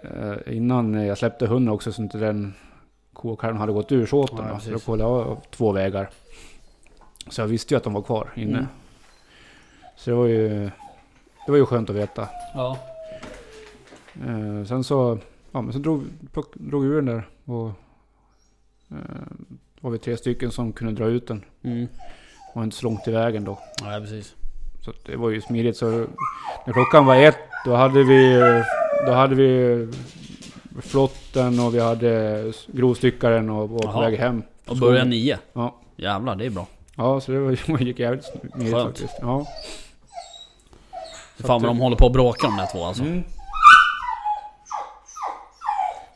Eh, innan jag släppte hunden också så inte den kokalven hade gått ur såten. Ja, då. så då kollade jag av två vägar. Så jag visste ju att de var kvar inne. Mm. Så det var ju, det var ju skönt att veta. Ja. Eh, sen så, ja men så drog, plock, drog ur den där och eh, var vi tre stycken som kunde dra ut den. Mm. Var inte så långt i vägen då. Nej precis. Så det var ju smidigt. Så när klockan var ett, då hade vi, då hade vi flotten och vi hade grovstyckaren och var på väg hem. Och börjar nio? Ja. Jävlar, det är bra. Ja, så det var, *laughs* det gick jävligt smidigt Skönt. faktiskt. Ja. Så Fan vad de håller på att bråka de där två alltså. Mm.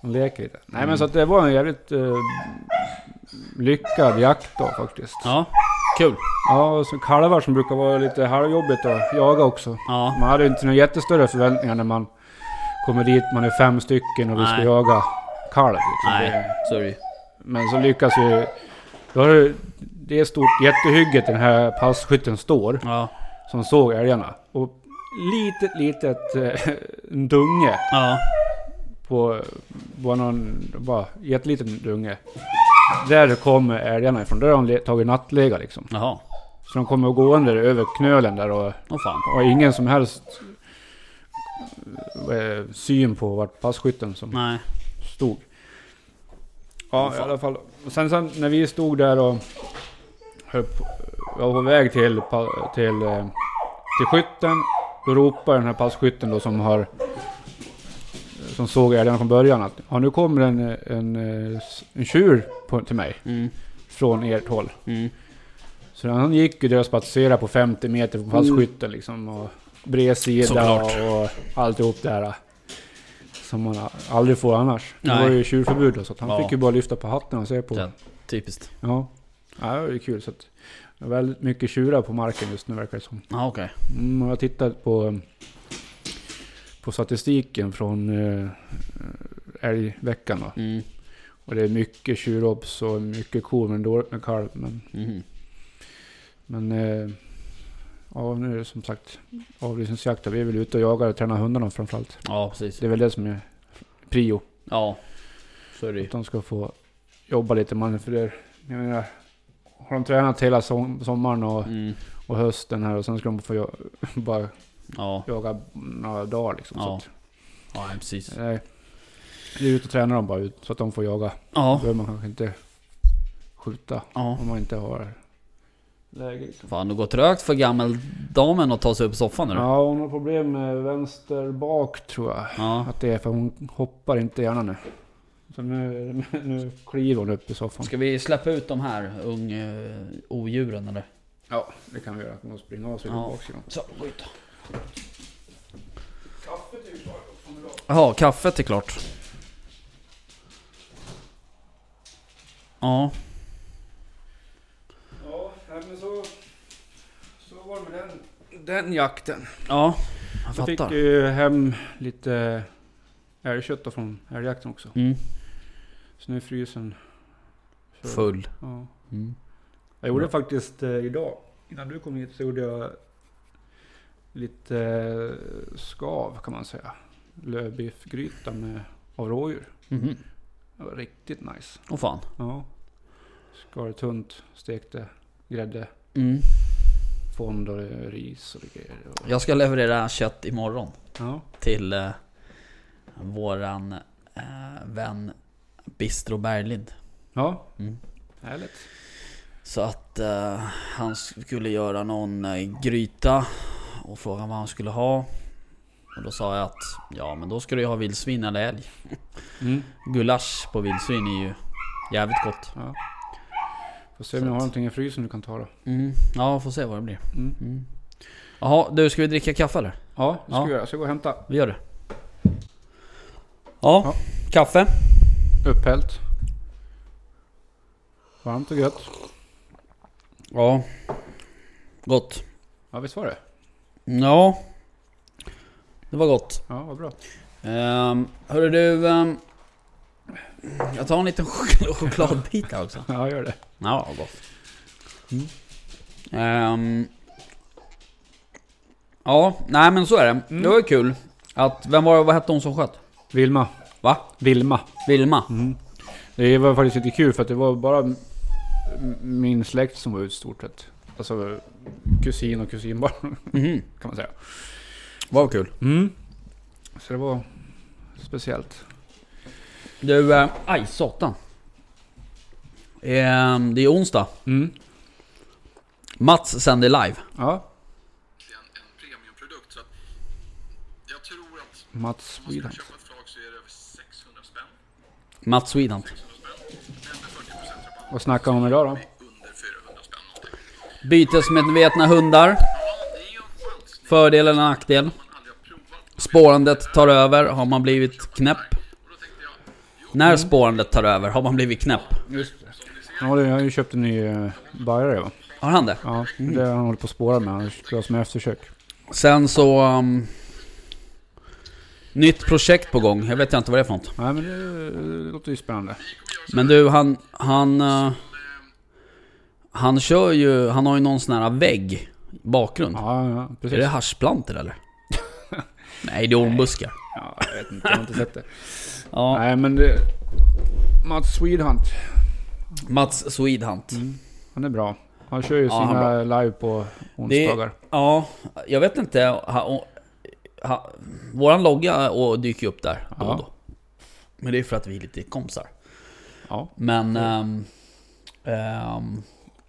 De leker lite. Nej Mm. men så att det var en jävligt eh, lyckad jakt då faktiskt. Ja, kul. Ja, och så kalvar som brukar vara lite halvjobbigt att jaga också. Ja. Man hade ju inte några jättestörre förväntningar när man kommer dit, man är fem stycken och vi ska Nej. jaga kalv. Liksom. Nej, ju. men så lyckas vi... Då har det, det är stort jättehygget den här passkytten står, Ja. som såg älgarna. Och litet, litet *laughs* en dunge Ja. på... Bara någon... Bara jätteliten dunge. Där kommer älgarna ifrån. Där har de tagit nattlega liksom. Jaha. Så de kommer gående över knölen där och fan. och ingen som helst eh, syn på vart passkytten som Nej. stod. Ja, i alla fall. Sen, sen när vi stod där och höll på, jag var på väg till, pa- till, eh, till skytten. Då ropar den här passkytten då som har som såg älgarna från början att ja, nu kommer en, en, en tjur på, till mig Mm. från ert håll. Mm. Så han gick ju där och spatserade på 50 meter från passkytten liksom. Och bredsida och alltihop där. Som man aldrig får annars. Det Nej. var ju tjurförbud då, så han Ja. fick ju bara lyfta på hatten och se på. Ja, typiskt. Ja. Ja, det var ju kul. Så att det väldigt mycket tjurar på marken just nu verkar det som. Ja, okej. Mm, och jag har tittat på, på statistiken från äh, älgveckan då. Mm. Och det är mycket tjurobs och mycket kor men dåligt med kalv. Men, Mhm. men eh, ja, nu är det som sagt avlysningsjakt. Vi är väl ute och jagar och tränar hundarna framförallt. Ja, precis. Det är väl det som är prio. Ja, så är det. Att de ska få jobba lite man för det. Jag menar, har de tränat hela som, sommaren och, Mm. och hösten här och sen ska de få *laughs* bara Ja, jaga några dagar liksom. Ja. Så ja precis. att, nej, det är ut och träna dem bara ut så att de får jaga. Då Ja, behöver man kanske inte skjuta ja. om man inte har läge. Liksom. Fan, det går trögt för gammeldamen att ta sig upp i soffan nu. Ja, hon har problem med vänster bak tror jag. Ja. Att det är för hon hoppar inte gärna nu. Så nu, nu kliver hon upp i soffan. Ska vi släppa ut de här ung uh, odjuren eller? Ja, det kan vi göra. Hon måste springa av sig Ja. baksidan. Så, gå ut då. Kaffet är ju klart också. Jaha, kaffet är klart. Ja, Ja, men så, så var det med den, den jakten. ja. Jag Jag fick fattar. ju hem lite älgkött från älgjakten också. Mm. Så nu är frysen för- Full. Ja. Mm. Jag gjorde faktiskt eh, idag, innan du kom hit, så gjorde jag lite eh, skav kan man säga. Lövbiffgryta med av rådjur. Mhm. Det var riktigt nice. Åh fan. Ja. Skar det tunt, stekte grädde, Mm. fond och ris och det grejer. Och- Jag ska leverera kött imorgon Ja. till eh, våran eh, vän Bistro Berglind. ja, Mm. härligt. Så att eh, han skulle göra någon eh, gryta och fråga vad han skulle ha. Och då sa jag att ja men då ska du ju ha vildsvin eller älg. Mm. Gulasch på vildsvin är ju jävligt gott. Ja. Får se om jag har någonting i frysen du kan ta då. Mm. Ja, får se vad det blir. Mm. Mm. Jaha, du ska vi dricka kaffe eller? Ja, det ska Ja. vi göra. Jag ska gå och hämta. Vi gör det. Ja, Ja. kaffe. Upphällt. Varmt och gött. Ja. Gott. Ja, visst var det? Ja. Det var gott. Ja, vad bra. Um, hörru du. ehm, jag tar en liten chok- chokladbit här också. Ja, gör det. Ja, gott. Ehm, ja, nej men så är det. Mm. Det var ju kul. Att, vem var vad hette hon som sköt? Vilma. Va? Vilma. Vilma? Mm. Det var faktiskt lite kul för att det var bara min släkt som var ute i stort sett. Alltså kusin och kusinbarn *laughs* Mhm. kan man säga. Vad kul. Mm. Så det var speciellt. Du, eh, aj satan. Ehm, det är onsdag. Mm. Mats sänder live. Ja, en, en premiumprodukt. Så att jag tror att Mats Sweden. köpa ett flak så är det över 600 spänn. Mats Sweden. 600 spänn. Men med 40% rabatt Vad snackar de om idag då? är under 400 spänn någonting. Bytesmedvetna hundar. Fördel eller nackdel. Spårandet tar över. Har man blivit knäpp? När spårandet tar över har man blivit knäpp. Just det. Ja, det- jag har ju köpt en ny uh, bärare va? Har han det? Ja, det har han håller på att spåra med. Han ska ha som eftersök. Sen så... Um, nytt projekt på gång. Jag vet inte vad det är för något. Nej men det, det låter ju spännande. Men du, han... Han... eh, han kör ju... Han har ju någon sån här vägg. Bakgrund. Ja, ja är precis. det haschplantor eller? *laughs* Nej, det är ormbuskar. Ja, jag vet inte, jag har inte sett det. *laughs* Ja. Nej men det... Mats Swedhunt. Mats Swedhunt. Han är bra. Han kör ju Ja, sina är live på onsdagar. Ja, jag vet inte. Ha, ha, våran logga och dyker upp där då och då. Men det är för att vi är lite kompisar. Ja. Men... ehm, ehm,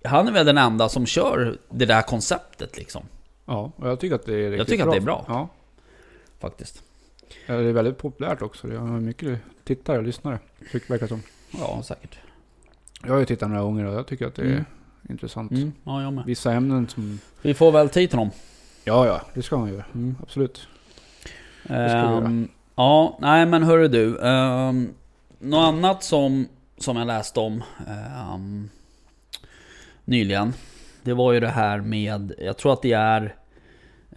han är väl den enda som kör det där konceptet liksom. Ja, och jag tycker att det är riktigt tycker att det är bra. Ja. Faktiskt. Ja, Det är väldigt populärt också. Det har mycket tittare och lyssnare. Tycker verkar som. Ja, säkert. Jag har ju tittat några gånger och jag tycker att det är Mm. intressant. Mm, ja, jag med. Vissa ämnen som... Vi får väl tid till dem. Ja, ja, det ska man ju. Mm. Absolut. ska vi Ehm, ja, nej men hörru du. Um, något annat som, som jag läste om ehm, nyligen. Det var ju det här med, jag tror att det är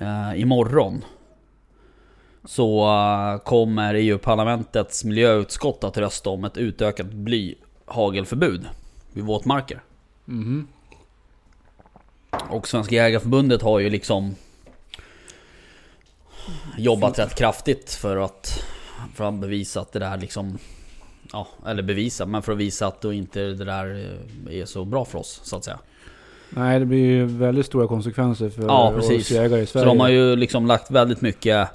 uh, imorgon. Så eh, kommer EU-parlamentets miljöutskott att rösta om ett utökat blyhagelförbud vid våtmarker. Mhm. Och Svenska Jägareförbundet har ju liksom jobbat rätt kraftigt för att, för att bevisa att det där liksom Ja, eller bevisa, men för att visa att då inte det där eh, är så bra för oss så att säga. Nej, det blir ju väldigt stora konsekvenser för Ja, precis. jägare i Så Sverige. de har ju liksom lagt väldigt mycket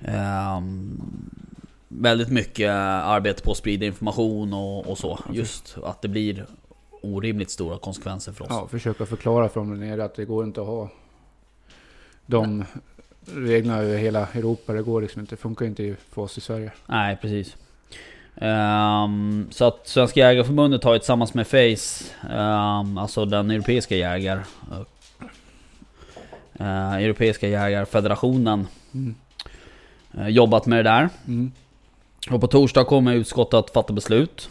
ehm, Väldigt mycket arbete på att sprida information och, och så. Just att det blir orimligt stora konsekvenser för oss. Ja, försöka förklara för dem där nere att det går inte att ha de reglerna över hela Europa. Det går liksom inte. Funkar inte för oss i Sverige. Nej, precis. Ehm, så att Svenska Jägareförbundet har ju tillsammans med FACE, ehm, alltså den europeiska jägar... eh, europeiska jägarfederationen, Mm. eh, jobbat med det där. Mm. Och på torsdag kommer utskottet att fatta beslut.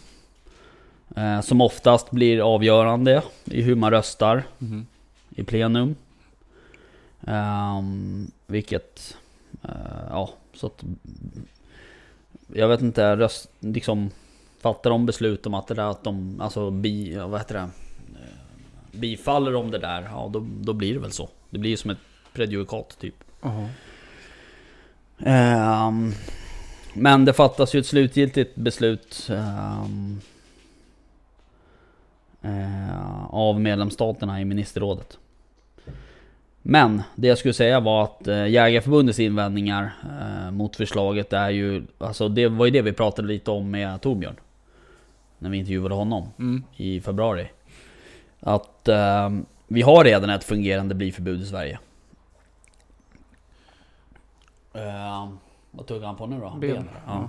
Eh, som oftast blir avgörande i hur man röstar Mhm. i plenum. Ehm, vilket, ja, så att... Jag vet inte, röst, liksom... Fattar de beslut om att det där att de, alltså bi, vad heter det? Eh, Bifaller de det där, ja då, då blir det väl så. Det blir ju som ett prejudikat typ. Jaha. Ehm, men det fattas ju ett slutgiltigt beslut ehm, eh, av medlemsstaterna i ministerrådet. Men det jag skulle säga var att eh, Jägarförbundets invändningar eh, mot förslaget är ju... Alltså det var ju det vi pratade lite om med Torbjörn. När vi intervjuade honom Mm. i februari. Att eh, vi har redan ett fungerande blyförbud i Sverige. Eh, vad tog han på nu då? Ben. Ben. Ja.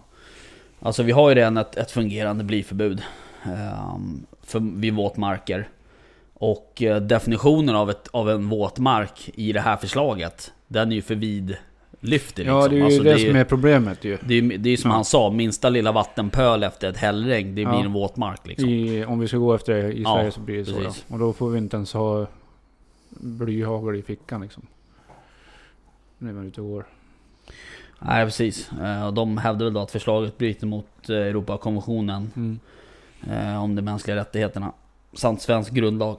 Alltså vi har ju redan ett, ett fungerande blyförbud eh, för, vid våtmarker. Och eh, definitionen av, ett, av en våtmark i det här förslaget, den är ju för vidlyftig liksom. Ja, det är ju Alltså, det, är som är problemet ju. det är ju det är som Ja. han sa, minsta lilla vattenpöl efter ett hällregn, det Ja. blir en våtmark liksom. I, om vi ska gå efter det i Ja, Sverige så blir det så. precis. Då. Och då får vi inte ens ha blyhagel i fickan liksom. När man är ute och går. Nej precis. Eh, och De hävdar väl då att förslaget bryter mot eh, Europakonventionen Mm. om de mänskliga rättigheterna. Samt svensk grundlag.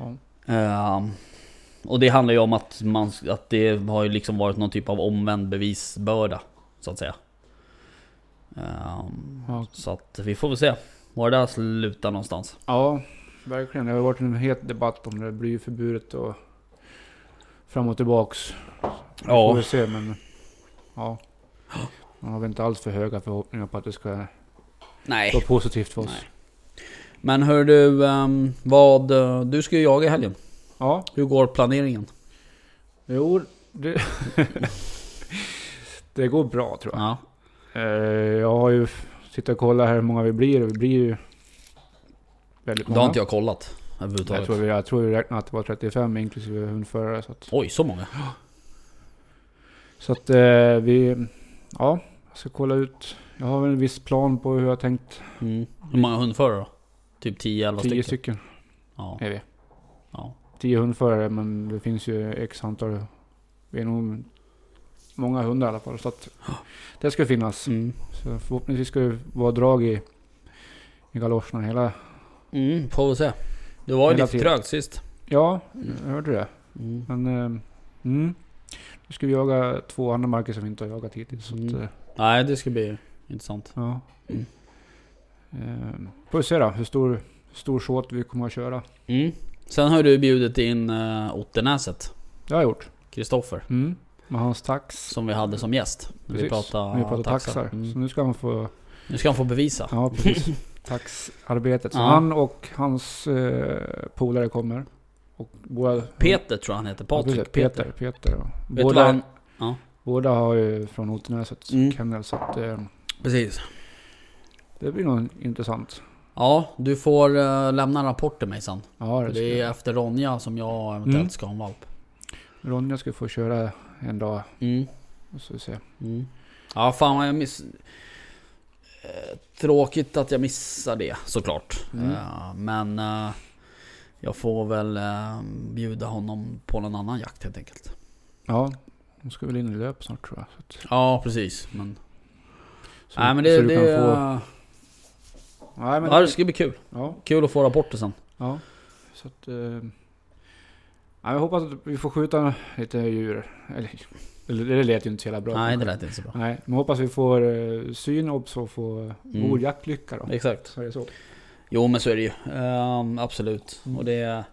Ja. Eh, och det handlar ju om att, man, att det har ju liksom varit någon typ av omvänd bevisbörda. Så att säga. Eh, Ja. Så att vi får väl se var det där slutar någonstans. ja, verkligen. Det har varit en het debatt om det blyförbudet och fram och tillbaks. Vi Ja. får vi se men ja. Man har väl inte alls för höga förhoppningar på att det ska Nej. vara positivt för oss. Nej. Men hör du, ehm, vad... eh, Du ska ju jaga i helgen. Ja, Hur går planeringen? jo. Det, *laughs* det går bra tror jag. Ja. Eh, jag har ju suttit och kollat här hur många vi blir. Vi blir ju väldigt Det många. har inte jag kollat jag, överhuvudtaget. tror vi, jag tror vi räknade att det var 35 inklusive hundförare. Så att, Oj, så många? så att eh, vi... Ja, jag ska kolla ut. Jag har en viss plan på hur jag tänkt. Mm. Hur många hundförare då? Typ 10-11 10 stycken? stycken Ja. är vi. ja. 10 hundförare men det finns ju x antal. Vi är nog många hundar i alla fall. Så att det ska finnas. Mm. Så förhoppningsvis ska det vara drag i, i galoscherna hela... Mm, får vi se. Det var ju lite tiden. trögt sist. Ja, Mm. jag hörde det. Mm. Men... Eh, mm. Nu ska vi jaga två andra marker som vi inte har jagat hittills. Så att, Mm. eh, Nej, det ska bli intressant. ja. Mm. Eh, får vi se då hur stor, stor short vi kommer att köra. Mm. Sen har du bjudit in uh, Ottenäset, Det har jag gjort. Kristoffer, Mm. Med hans tax. som vi hade som gäst. När vi Precis. pratade, Vi pratar taxar. Mm. Så nu ska han få... Nu ska han få bevisa. Ja, precis. *laughs* Taxarbetet. Så Ja. han och hans eh, polare kommer. Och båda... Peter tror jag han heter. Patrik. Peter. Peter. Peter. ja. Båda, han... Ja, båda har ju från Ottenäsets Mm. kennel. Så att, eh, precis. Det blir nog intressant. Ja, du får uh, lämna en rapport till mig sen. Ja, det, Det är jag. efter Ronja som jag eventuellt Mm. ska ha en valp. Ronja ska få köra en dag. Mm. Och så se. Mm. Ja, fan vad jag miss... Eh, Tråkigt att jag missar det såklart. Mm. Eh, men eh, jag får väl eh, bjuda honom på någon annan jakt helt enkelt. Ja, De ska väl in i löp snart tror jag. Att, Ja, precis. Men, så, nej men det... så du det kan få... Nej, men ja, det ska bli kul. ja, Kul att få rapporter sen. ja. Så att... Eh, ja, jag hoppas att vi får skjuta lite djur. Eller, det lät ju inte så jävla bra. Nej, det lät inte så bra. Nej, men hoppas vi får uh, syn och så få Mm. god jaktlycka då. Exakt. Så är det så. Jo men så är det ju. Ehm, absolut. Mm. Och det...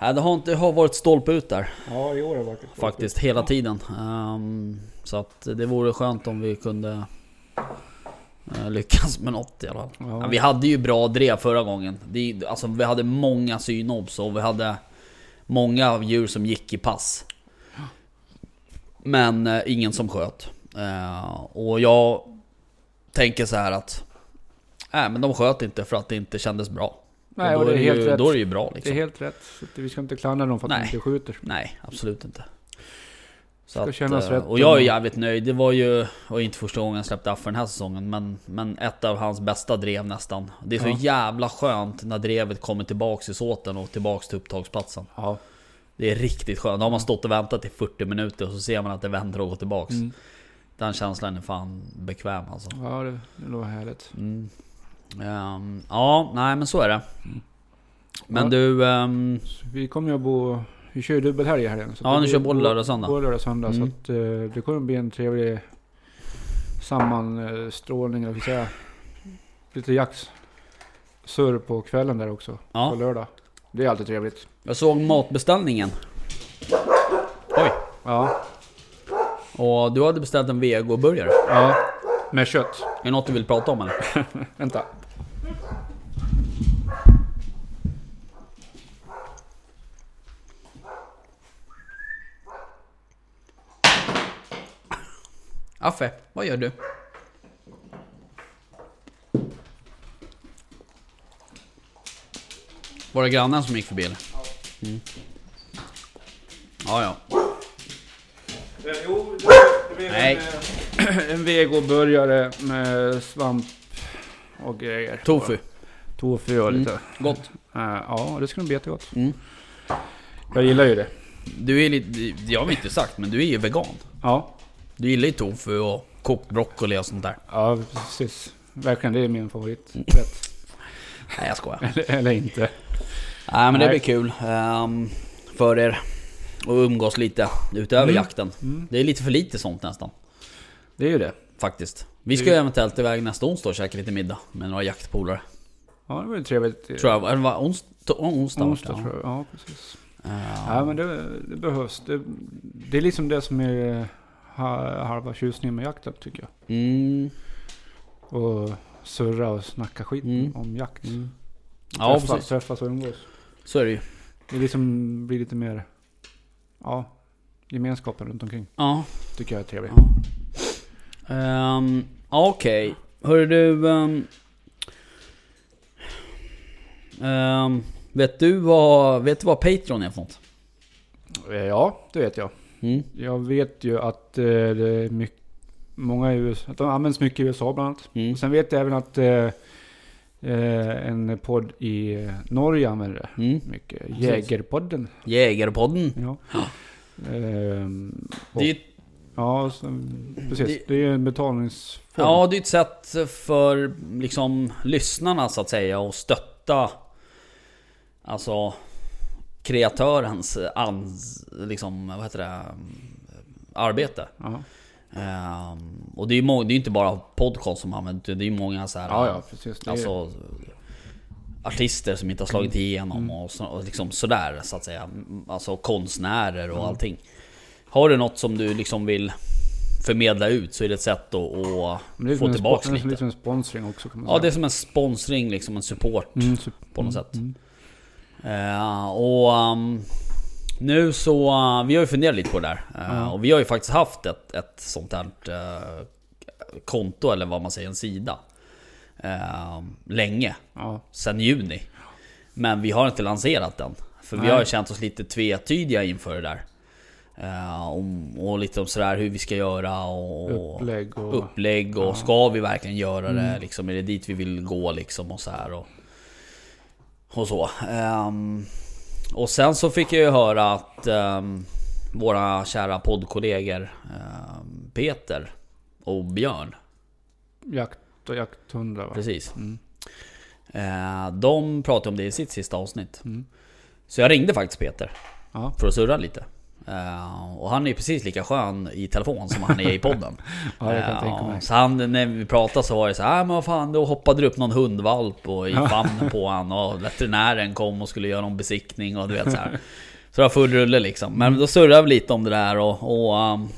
Nej, det har, inte, det har varit stolpe ut där. Ja, i år har det varit Faktiskt, hela tiden. Ehm, så att det vore skönt om vi kunde eh, lyckas med något i alla fall. Ja. Vi hade ju bra drev förra gången. Det, alltså, vi hade många synobs och vi hade många djur som gick i pass. Men eh, ingen som sköt. Eh, och jag tänker så här att... Nej men de sköt inte för att det inte kändes bra. Nej, och och då, det är är helt ju, rätt. då är det ju bra Det liksom. är helt rätt. Så vi ska inte klandra dem för att Nej. de inte skjuter. Nej, absolut inte. Så Ska att, kännas eh, rätt och jag är jävligt nöjd. Det var ju, och inte första gången jag släppte Affe den här säsongen, men, men ett av hans bästa drev nästan. Det är så Ja. jävla skönt när drevet kommer tillbaks i såten och tillbaks till upptagsplatsen. Ja. Det är riktigt skönt. Då har man stått och väntat i 40 minuter och så ser man att det vänder och går tillbaks. Mm. Den känslan är fan bekväm alltså. Ja, det, det låter härligt. Mm. Ehm, ja, nej men så är det. Men Ja. du... Så vi kommer ju att bo... Vi kör ju dubbelhelg här igen. Så Ja, ni kör både lördag och söndag. Både lördag och söndag. Mm. Så att eh, det kommer bli en trevlig sammanstrålning, eller säga. Lite jaktsurr på kvällen där också. På ja, lördag. Det är alltid trevligt. jag såg matbeställningen. Oj. Ja. Och du hade beställt en vegoburgare. Ja. Med kött. Är det något du vill prata om eller? *laughs* Vänta. Affe, vad gör du? Var det grannen som gick förbi eller? Mm. Ja, ja. Jo, det blir Nej. en, en vegoburgare med svamp och grejer. Tofu. Tofu och lite. Gott. Eh, ja, det ska nog bli jättegott. Mm. Jag gillar ju det. Du är lite, jag har inte sagt, men du är ju vegan. Ja, Du gillar ju tofu och kokt broccoli och sånt där. ja precis. Verkligen, det är min favorit. Mm. Nej jag skojar. Eller, eller inte. Nej men det Nej. blir kul ehm, för er att umgås lite utöver Mm. jakten. Mm. Det är lite för lite sånt nästan. Det är ju det. Faktiskt. Vi ska Det- ju eventuellt iväg nästa onsdag och käka lite middag med några jaktpolare. Ja, det var ju trevligt. Tror jag, eller var ons, onsdag? Onsdag ja. tror jag. Ja, precis. Ehm, Ja, men det, det behövs. Det, det är liksom det som är halva tjusningen med jakten tycker jag. Mm, Och surra och snacka skit Mm. om jakt. mm. Ja träffas, precis. träffas och umgås. Så är det ju. Det liksom blir lite mer, ja, gemenskapen runt omkring. Ja. Tycker jag är trevligt. ja. Ehm, Okej. Hörru du... ehm, ehm, vet du vad, vet du vad Patreon är för något? Eh, Ja, det vet jag. Mm. Jag vet ju att eh, det är mycket, många i USA, att de används mycket i USA bland annat. Mm. Och sen vet jag även att eh, eh, en podd i Norge använder det Mm. mycket. Jägerpodden. Jägarpodden. Ja. Ehm, och, Det ja, precis. det- Det, är en betalningsform. ja, det är ett sätt för liksom lyssnarna så att säga att stötta Alltså kreatörens ans, liksom, vad heter det? Arbete. Ja. Ehm, och det är ju det är inte bara podcast som använder det, det är ju många så här, ja, ja, precis. Det är, Alltså Artister som inte har slagit igenom Mm. och, så, och liksom sådär så att säga. Alltså konstnärer och Mm. allting. Har du något som du liksom vill förmedla ut så är det ett sätt att, att få tillbaks spo- det är lite. lite som en sponsring också kan man Ja det är säga. som en sponsring, liksom en support Mm, på något mm, sätt. Mm. Eh, och um, nu så, uh, vi har ju funderat lite på det där. Ja. Och vi har ju faktiskt haft ett, ett sånt här eh, konto, eller vad man säger, en sida. länge, Ja, sen juni. Men vi har inte lanserat den. För vi Nej. har ju känt oss lite tvetydiga inför det där. Eh, om, och lite om sådär hur vi ska göra och upplägg och... upplägg och Ja. ska vi verkligen göra det? Mm. Liksom, är det dit vi vill gå liksom och så här och, och så. Ehm, och sen så fick jag ju höra att ehm, våra kära poddkollegor eh, Peter och Björn. Jakt och jakthundar va? Precis. Mm. Eh, de pratade om det i sitt sista avsnitt. Mm. Så jag ringde faktiskt Peter Ja. för att surra lite. Eh, och han är precis lika skön i telefon som han är i podden. *laughs* Ja, mig. Så han, när vi pratade så var det så här, "Ah, men vad fan, då hoppade det upp någon hundvalp och i famnen på han och veterinären kom och skulle göra någon besiktning och du vet så här. *laughs* Så det var full rulle liksom. Men då surrade vi lite om det där och, och um,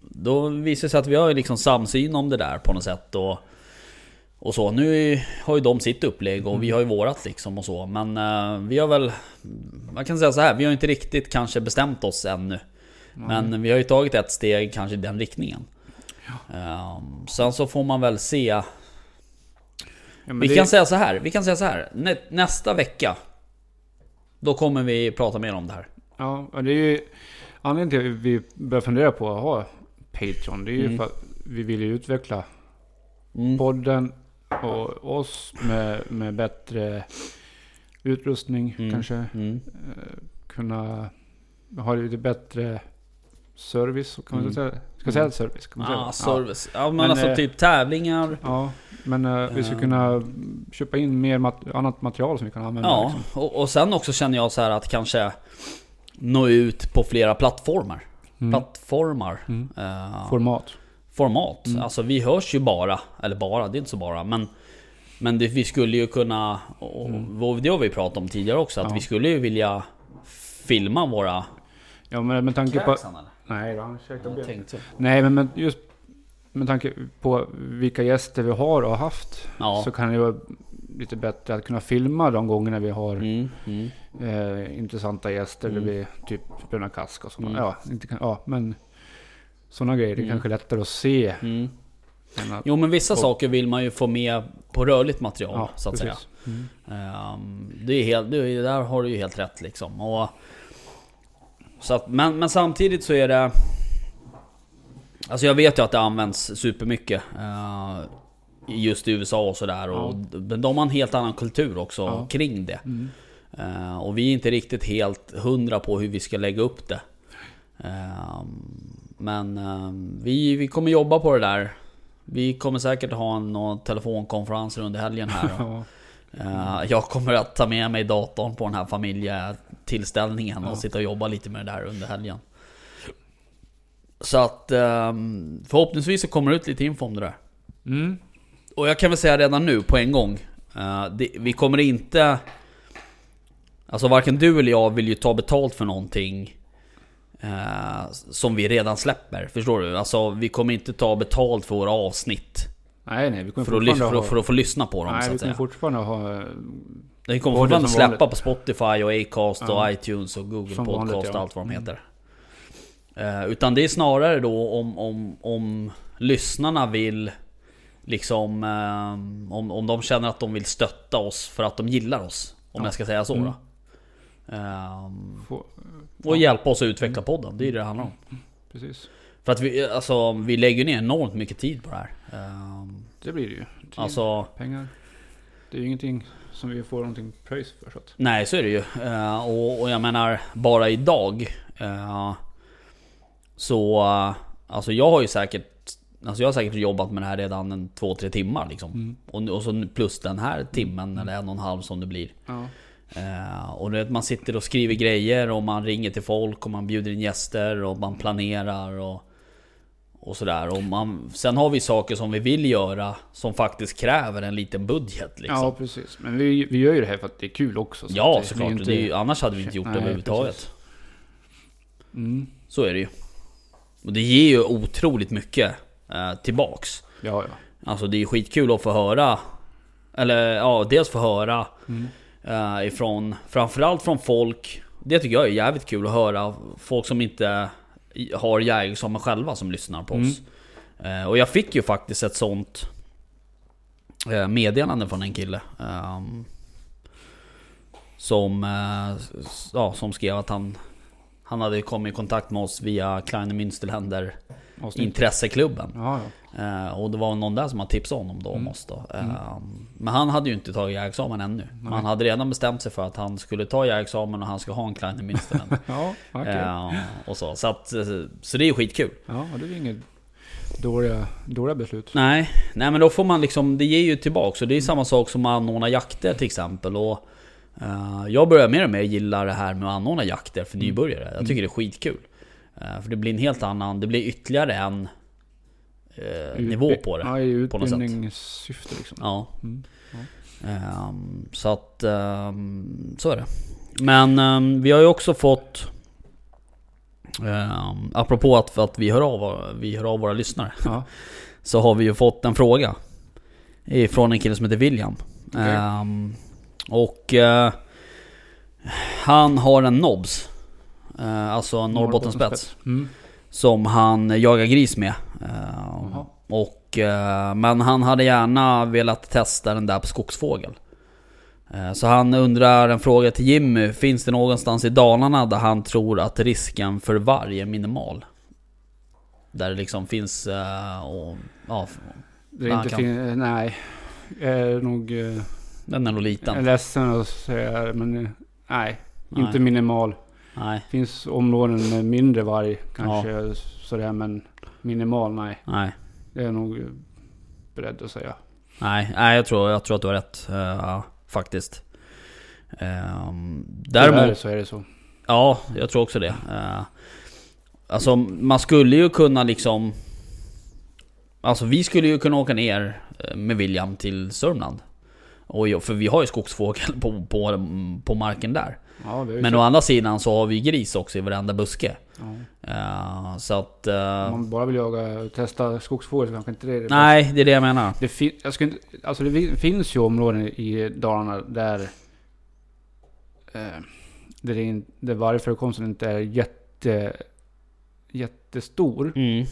då visade det sig att vi har liksom samsyn om det där på något sätt. Och, och så. Nu har ju de sitt upplägg och vi har ju vårat liksom och så. Men eh, vi har väl... Man kan säga så här, vi har inte riktigt kanske bestämt oss ännu. Men vi har ju tagit ett steg kanske i den riktningen. Ehm, sen så får man väl se. Ja, Vi det- kan säga så här, vi kan säga så här. Nä, nästa vecka. Då kommer vi prata mer om det här. Ja, det är ju anledningen till att vi börjar fundera på att ha Patreon. Det är ju Mm. för att vi vill ju utveckla Mm. podden och oss med, med bättre utrustning Mm. kanske. Mm. Kunna ha lite bättre service. Kan man Mm. säga, ska säga service? Kan man Ah, säga? service. Ja, men, Men, alltså eh, typ tävlingar. Ja, men eh, vi ska Ja. kunna köpa in mer mat- annat material som vi kan använda. Ja, liksom. och, och sen också känner jag så här att kanske nå ut på flera plattformar. Mm. Plattformar. Mm. Eh, Format. Format. Mm. Alltså vi hörs ju bara, eller bara, det är inte så bara, men men det, vi skulle ju kunna, och och det har vi pratat om tidigare också, att Mm. Ja. vi skulle ju vilja filma våra... Ja, men med tanke på... Nej, då, han käkar. Nej, men just med tanke på vilka gäster vi har och har haft. Ja. Så kan det vara lite bättre att kunna filma de gångerna vi har Mm, mm. eh, intressanta gäster. Mm. Där vi typ bruna kask och sådana. Mm. Ja, inte kan, ja, men sådana grejer. Det är Mm. kanske lättare att se. Mm. Att, Jo men vissa Och- saker vill man ju få med på rörligt material ja, så att säga. precis. Mm. Ehm, det är helt, det är, där har du ju helt rätt liksom. Och, så att, men, men samtidigt så är det... Alltså jag vet ju att det används supermycket. Uh, just i USA och sådär. Och, Men de har en helt annan kultur också Ja. kring det. Mm. Eh, och vi är inte riktigt helt hundra på hur vi ska lägga upp det. Ehm, men ehm, vi, vi kommer jobba på det där. Vi kommer säkert ha en, någon telefonkonferenser under helgen här. *laughs* Eh, jag kommer att ta med mig datorn på den här familjetillställningen Ja. och sitta och jobba lite med det där under helgen. Så att ehm, förhoppningsvis så kommer det ut lite info om det där. mm. Och jag kan väl säga redan nu på en gång. eh, det, vi kommer inte... Alltså varken du eller jag vill ju ta betalt för någonting eh, som vi redan släpper. Förstår du? Alltså vi kommer inte ta betalt för våra avsnitt. Nej, nej. Vi kommer För att, för, ha... för att få lyssna på dem Nej, så vi att kommer säga. fortfarande ha... eh, Vi kommer Både fortfarande släppa vanligt. på Spotify och Acast och Ja. iTunes och Google Som Podcast vanligt, och ja. allt vad de heter. Eh, utan det är snarare då om, om, om lyssnarna vill liksom... eh, om, om de känner att de vill stötta oss för att de gillar oss. Om Ja. jag ska säga så Mm. då. Ehm, och hjälpa oss att utveckla podden. Det är det det handlar om. precis. För att vi, alltså, vi lägger ner enormt mycket tid på det här. Ehm, Det blir det ju. Tid, alltså... pengar. Det är ju ingenting som vi får någonting pröjs för. Så att, Nej, så är det ju. Eh, och, och jag menar, bara idag. eh, så, alltså jag har ju säkert... Alltså jag har säkert jobbat med det här redan en två, tre timmar liksom. mm. Och, och så plus den här timmen, eller en och en halv som det blir. ja. Eh, och du vet, man sitter och skriver grejer och man ringer till folk och man bjuder in gäster och man planerar och... Och sådär. Och man, sen har vi saker som vi vill göra som faktiskt kräver en liten budget liksom. ja, precis. Men vi, vi gör ju det här för att det är kul också. så Ja det, såklart, det det är ju, annars hade vi inte gjort det Nej, överhuvudtaget. precis. Mm. Så är det ju. Och det ger ju otroligt mycket eh, tillbaks. Ja, ja. Alltså det är skitkul att få höra. Eller ja, dels få höra Mm. Eh, ifrån, framförallt från folk. Det tycker jag är jävligt kul att höra. Folk som inte har jägarexamen själva som lyssnar på Mm. oss. Eh, och jag fick ju faktiskt ett sånt eh, meddelande från en kille. ehm, som, ja, som skrev att han, han hade kommit i kontakt med oss via Kleine Münsterländer. Intresseklubben. Ja, ja. Eh, och det var någon där som hade tipsat honom då om Mm. oss då. Eh, Men han hade ju inte tagit jägarexamen ännu. Men Nej. han hade redan bestämt sig för att han skulle ta jägarexamen och han ska ha en Kleine Münsterland. *laughs* Ja, okej. Eh, och så. Så, att, eh, så det är skitkul. Ja, det är inget dåliga, dåliga beslut. Nej, nej men då får man liksom, det ger ju tillbaks. Och det är samma sak som att anordna jakter till exempel. Och, eh, jag börjar mer och mer gilla det här med att anordna jakter för nybörjare. Jag tycker det är skitkul. Eh, för det blir en helt annan, det blir ytterligare en eh, nivå på det. Ja, i utbildningssyfte liksom. Ja. Mm. Ja. Ehm, så att, ehm, så är det. Men ehm, vi har ju också fått, um, apropå att, att vi, hör av, vi hör av våra lyssnare, Ja. *laughs* så har vi ju fått en fråga. Från en kille som heter William. Okej. Ehm, och eh, han har en Nobs. Uh, alltså en Norrbottenspets. Mm. Som han jagar gris med. Ehm, Jaha. och, eh, men han hade gärna velat testa den där på skogsfågel. Eh, Så han undrar en fråga till Jimmy. Finns det någonstans i Dalarna där han tror att risken för varg är minimal? Där det liksom finns... eh, och, ja, Det är inte kan- fin- Nej. Är nog... eh, den är nog Jag är liten. ledsen att säga det, men eh, nej. Nej. Inte minimal. Nej, Det finns områden med mindre varg kanske sådär, men minimal nej. nej. Det är jag nog beredd att säga. Nej, nej jag, tror, jag tror att du har rätt. eh, faktiskt. Um, Tyvärr däremot... så är det så. Ja, jag tror också det. Eh, alltså man skulle ju kunna liksom... Alltså vi skulle ju kunna åka ner eh, med William till Sörmland. Och, för vi har ju skogsfågel *laughs* på, på, på marken där. Ja, Men så. å andra sidan så har vi gris också i varenda buske. Ja. Eh, så att... eh, Om man bara vill jaga, testa skogsfågel så kanske inte det är det nej, det är det jag menar. Det, fin- jag skulle inte, alltså det fin- finns ju områden i Dalarna där, eh, där, det in, där vargförekomsten inte är jätte, jättestor. Mm,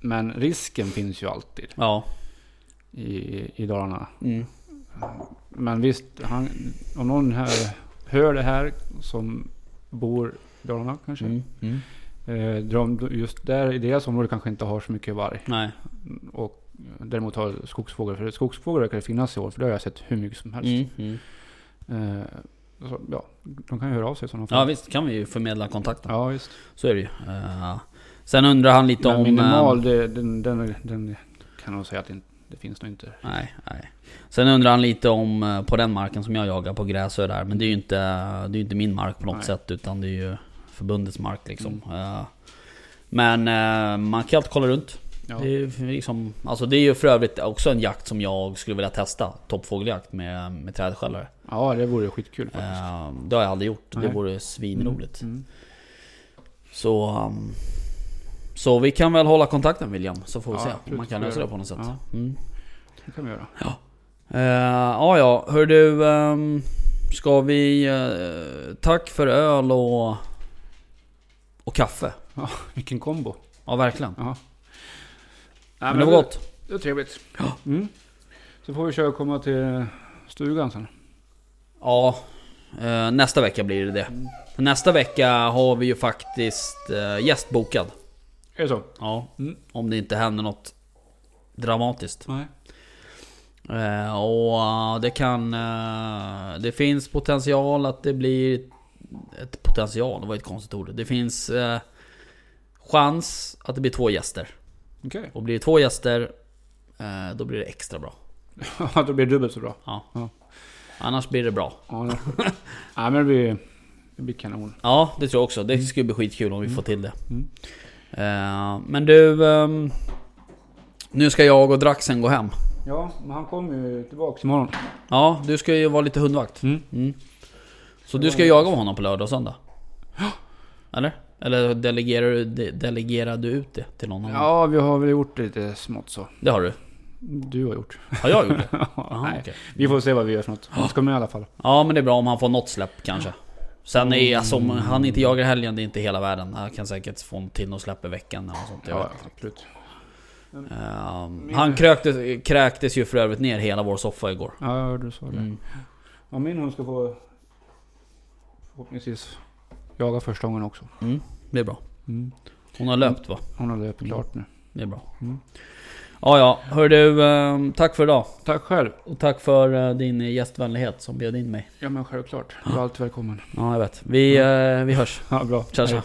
Men risken finns ju alltid ja. i, i Dalarna. Mm, Men visst, han, om någon här hör det här som bor i Dalarna kanske. mm, mm. Eh, de, just där i deras område kanske inte har så mycket varg. Nej. Och däremot har skogsfågel. För skogsfågel verkar det finnas i år. För det har jag sett hur mycket som helst. Mm, mm. Eh, så, ja, de kan ju höra av sig i sådana fall. Ja visst kan vi ju förmedla kontakten. Ja, visst. Så är det ju. Eh, sen undrar han lite Men om... minimal, eh, det, den, den, den kan nog säga att det, inte- det finns nog inte. Nej, nej. Sen undrar han lite om eh, på den marken som jag jagar på Gräsö där. Men det är ju inte, det är inte min mark på något Nej. sätt. Utan det är ju förbundets mark liksom. Eh, Men eh, man kan alltid kolla runt. Ja. Det, är liksom, alltså det är ju för övrigt också en jakt som jag skulle vilja testa. Toppfågeljakt med, med trädskällare. ja, det vore skitkul faktiskt. Det har jag aldrig gjort. Det Nej. vore svinroligt. Mm. Så, um, så vi kan väl hålla kontakten William. Så får vi Ja, se om man kan lösa det på något sätt. Ja. Mm. Det kan vi göra. Eh, ja, ja. Hör du. ehm, ska vi... eh, tack för öl och... Och kaffe. Vilken kombo. Ja, verkligen. Ja. Men det var gott. Det var trevligt. Mm. Så får vi köra och komma till stugan sen. Ja. eh, nästa vecka blir det det. För Nästa vecka har vi ju faktiskt uh, gäst bokad. Är det så? Ja. Mm. Om det inte händer något dramatiskt. Nej. Eh, och eh, det kan... eh, det finns potential att det blir... Ett potential, det var ett konstigt ord. Det finns eh, chans att det blir två gäster. Okej. Och blir det två gäster, eh, då blir det extra bra. Ja, *laughs* då blir det dubbelt så bra. Ja. Ja. Annars blir det bra. Ja, det, ja men det blir, det blir kanon. Ja, det tror jag också. Det skulle bli skitkul om vi får till det. Mm. Eh, men du... ehm, nu ska jag och Draxen gå hem. Ja, men han kommer ju tillbaks imorgon. Ja, du ska ju vara lite hundvakt. Mm. Mm. Så du ska jaga honom på lördag och söndag? *gasps* Eller? Eller delegerar du, de, delegerar du ut det till någon annan? Ja, vi har väl gjort det lite smått så. Det har du? Du har gjort. Har jag gjort det? *laughs* Jaha, Nej, okej. Vi får se vad vi gör för något. Han ska med i alla fall. Ja men det är bra om han får något släpp kanske. Sen är alltså, om han inte jagar helgen, det är inte hela världen. Han kan säkert få till något släpp i veckan eller sånt. Jag Ja, absolut. Ehm, han kröktes, kräktes ju för övrigt ner hela vår soffa igår. Ja, du sa det. Mm. Ja, min hund ska få förhoppningsvis jaga första gången också. Mm, det är bra. Mm. Hon har löpt va? Hon har löpt klart nu. Det är bra. Mm. Ja, ja. Hör du, ehm, tack för idag. Tack själv. Och tack för eh, din gästvänlighet som bjöd in mig. Ja men självklart. Du är alltid välkommen. Ja, jag vet. Vi, eh, vi hörs. Ja, bra. Tja, tja.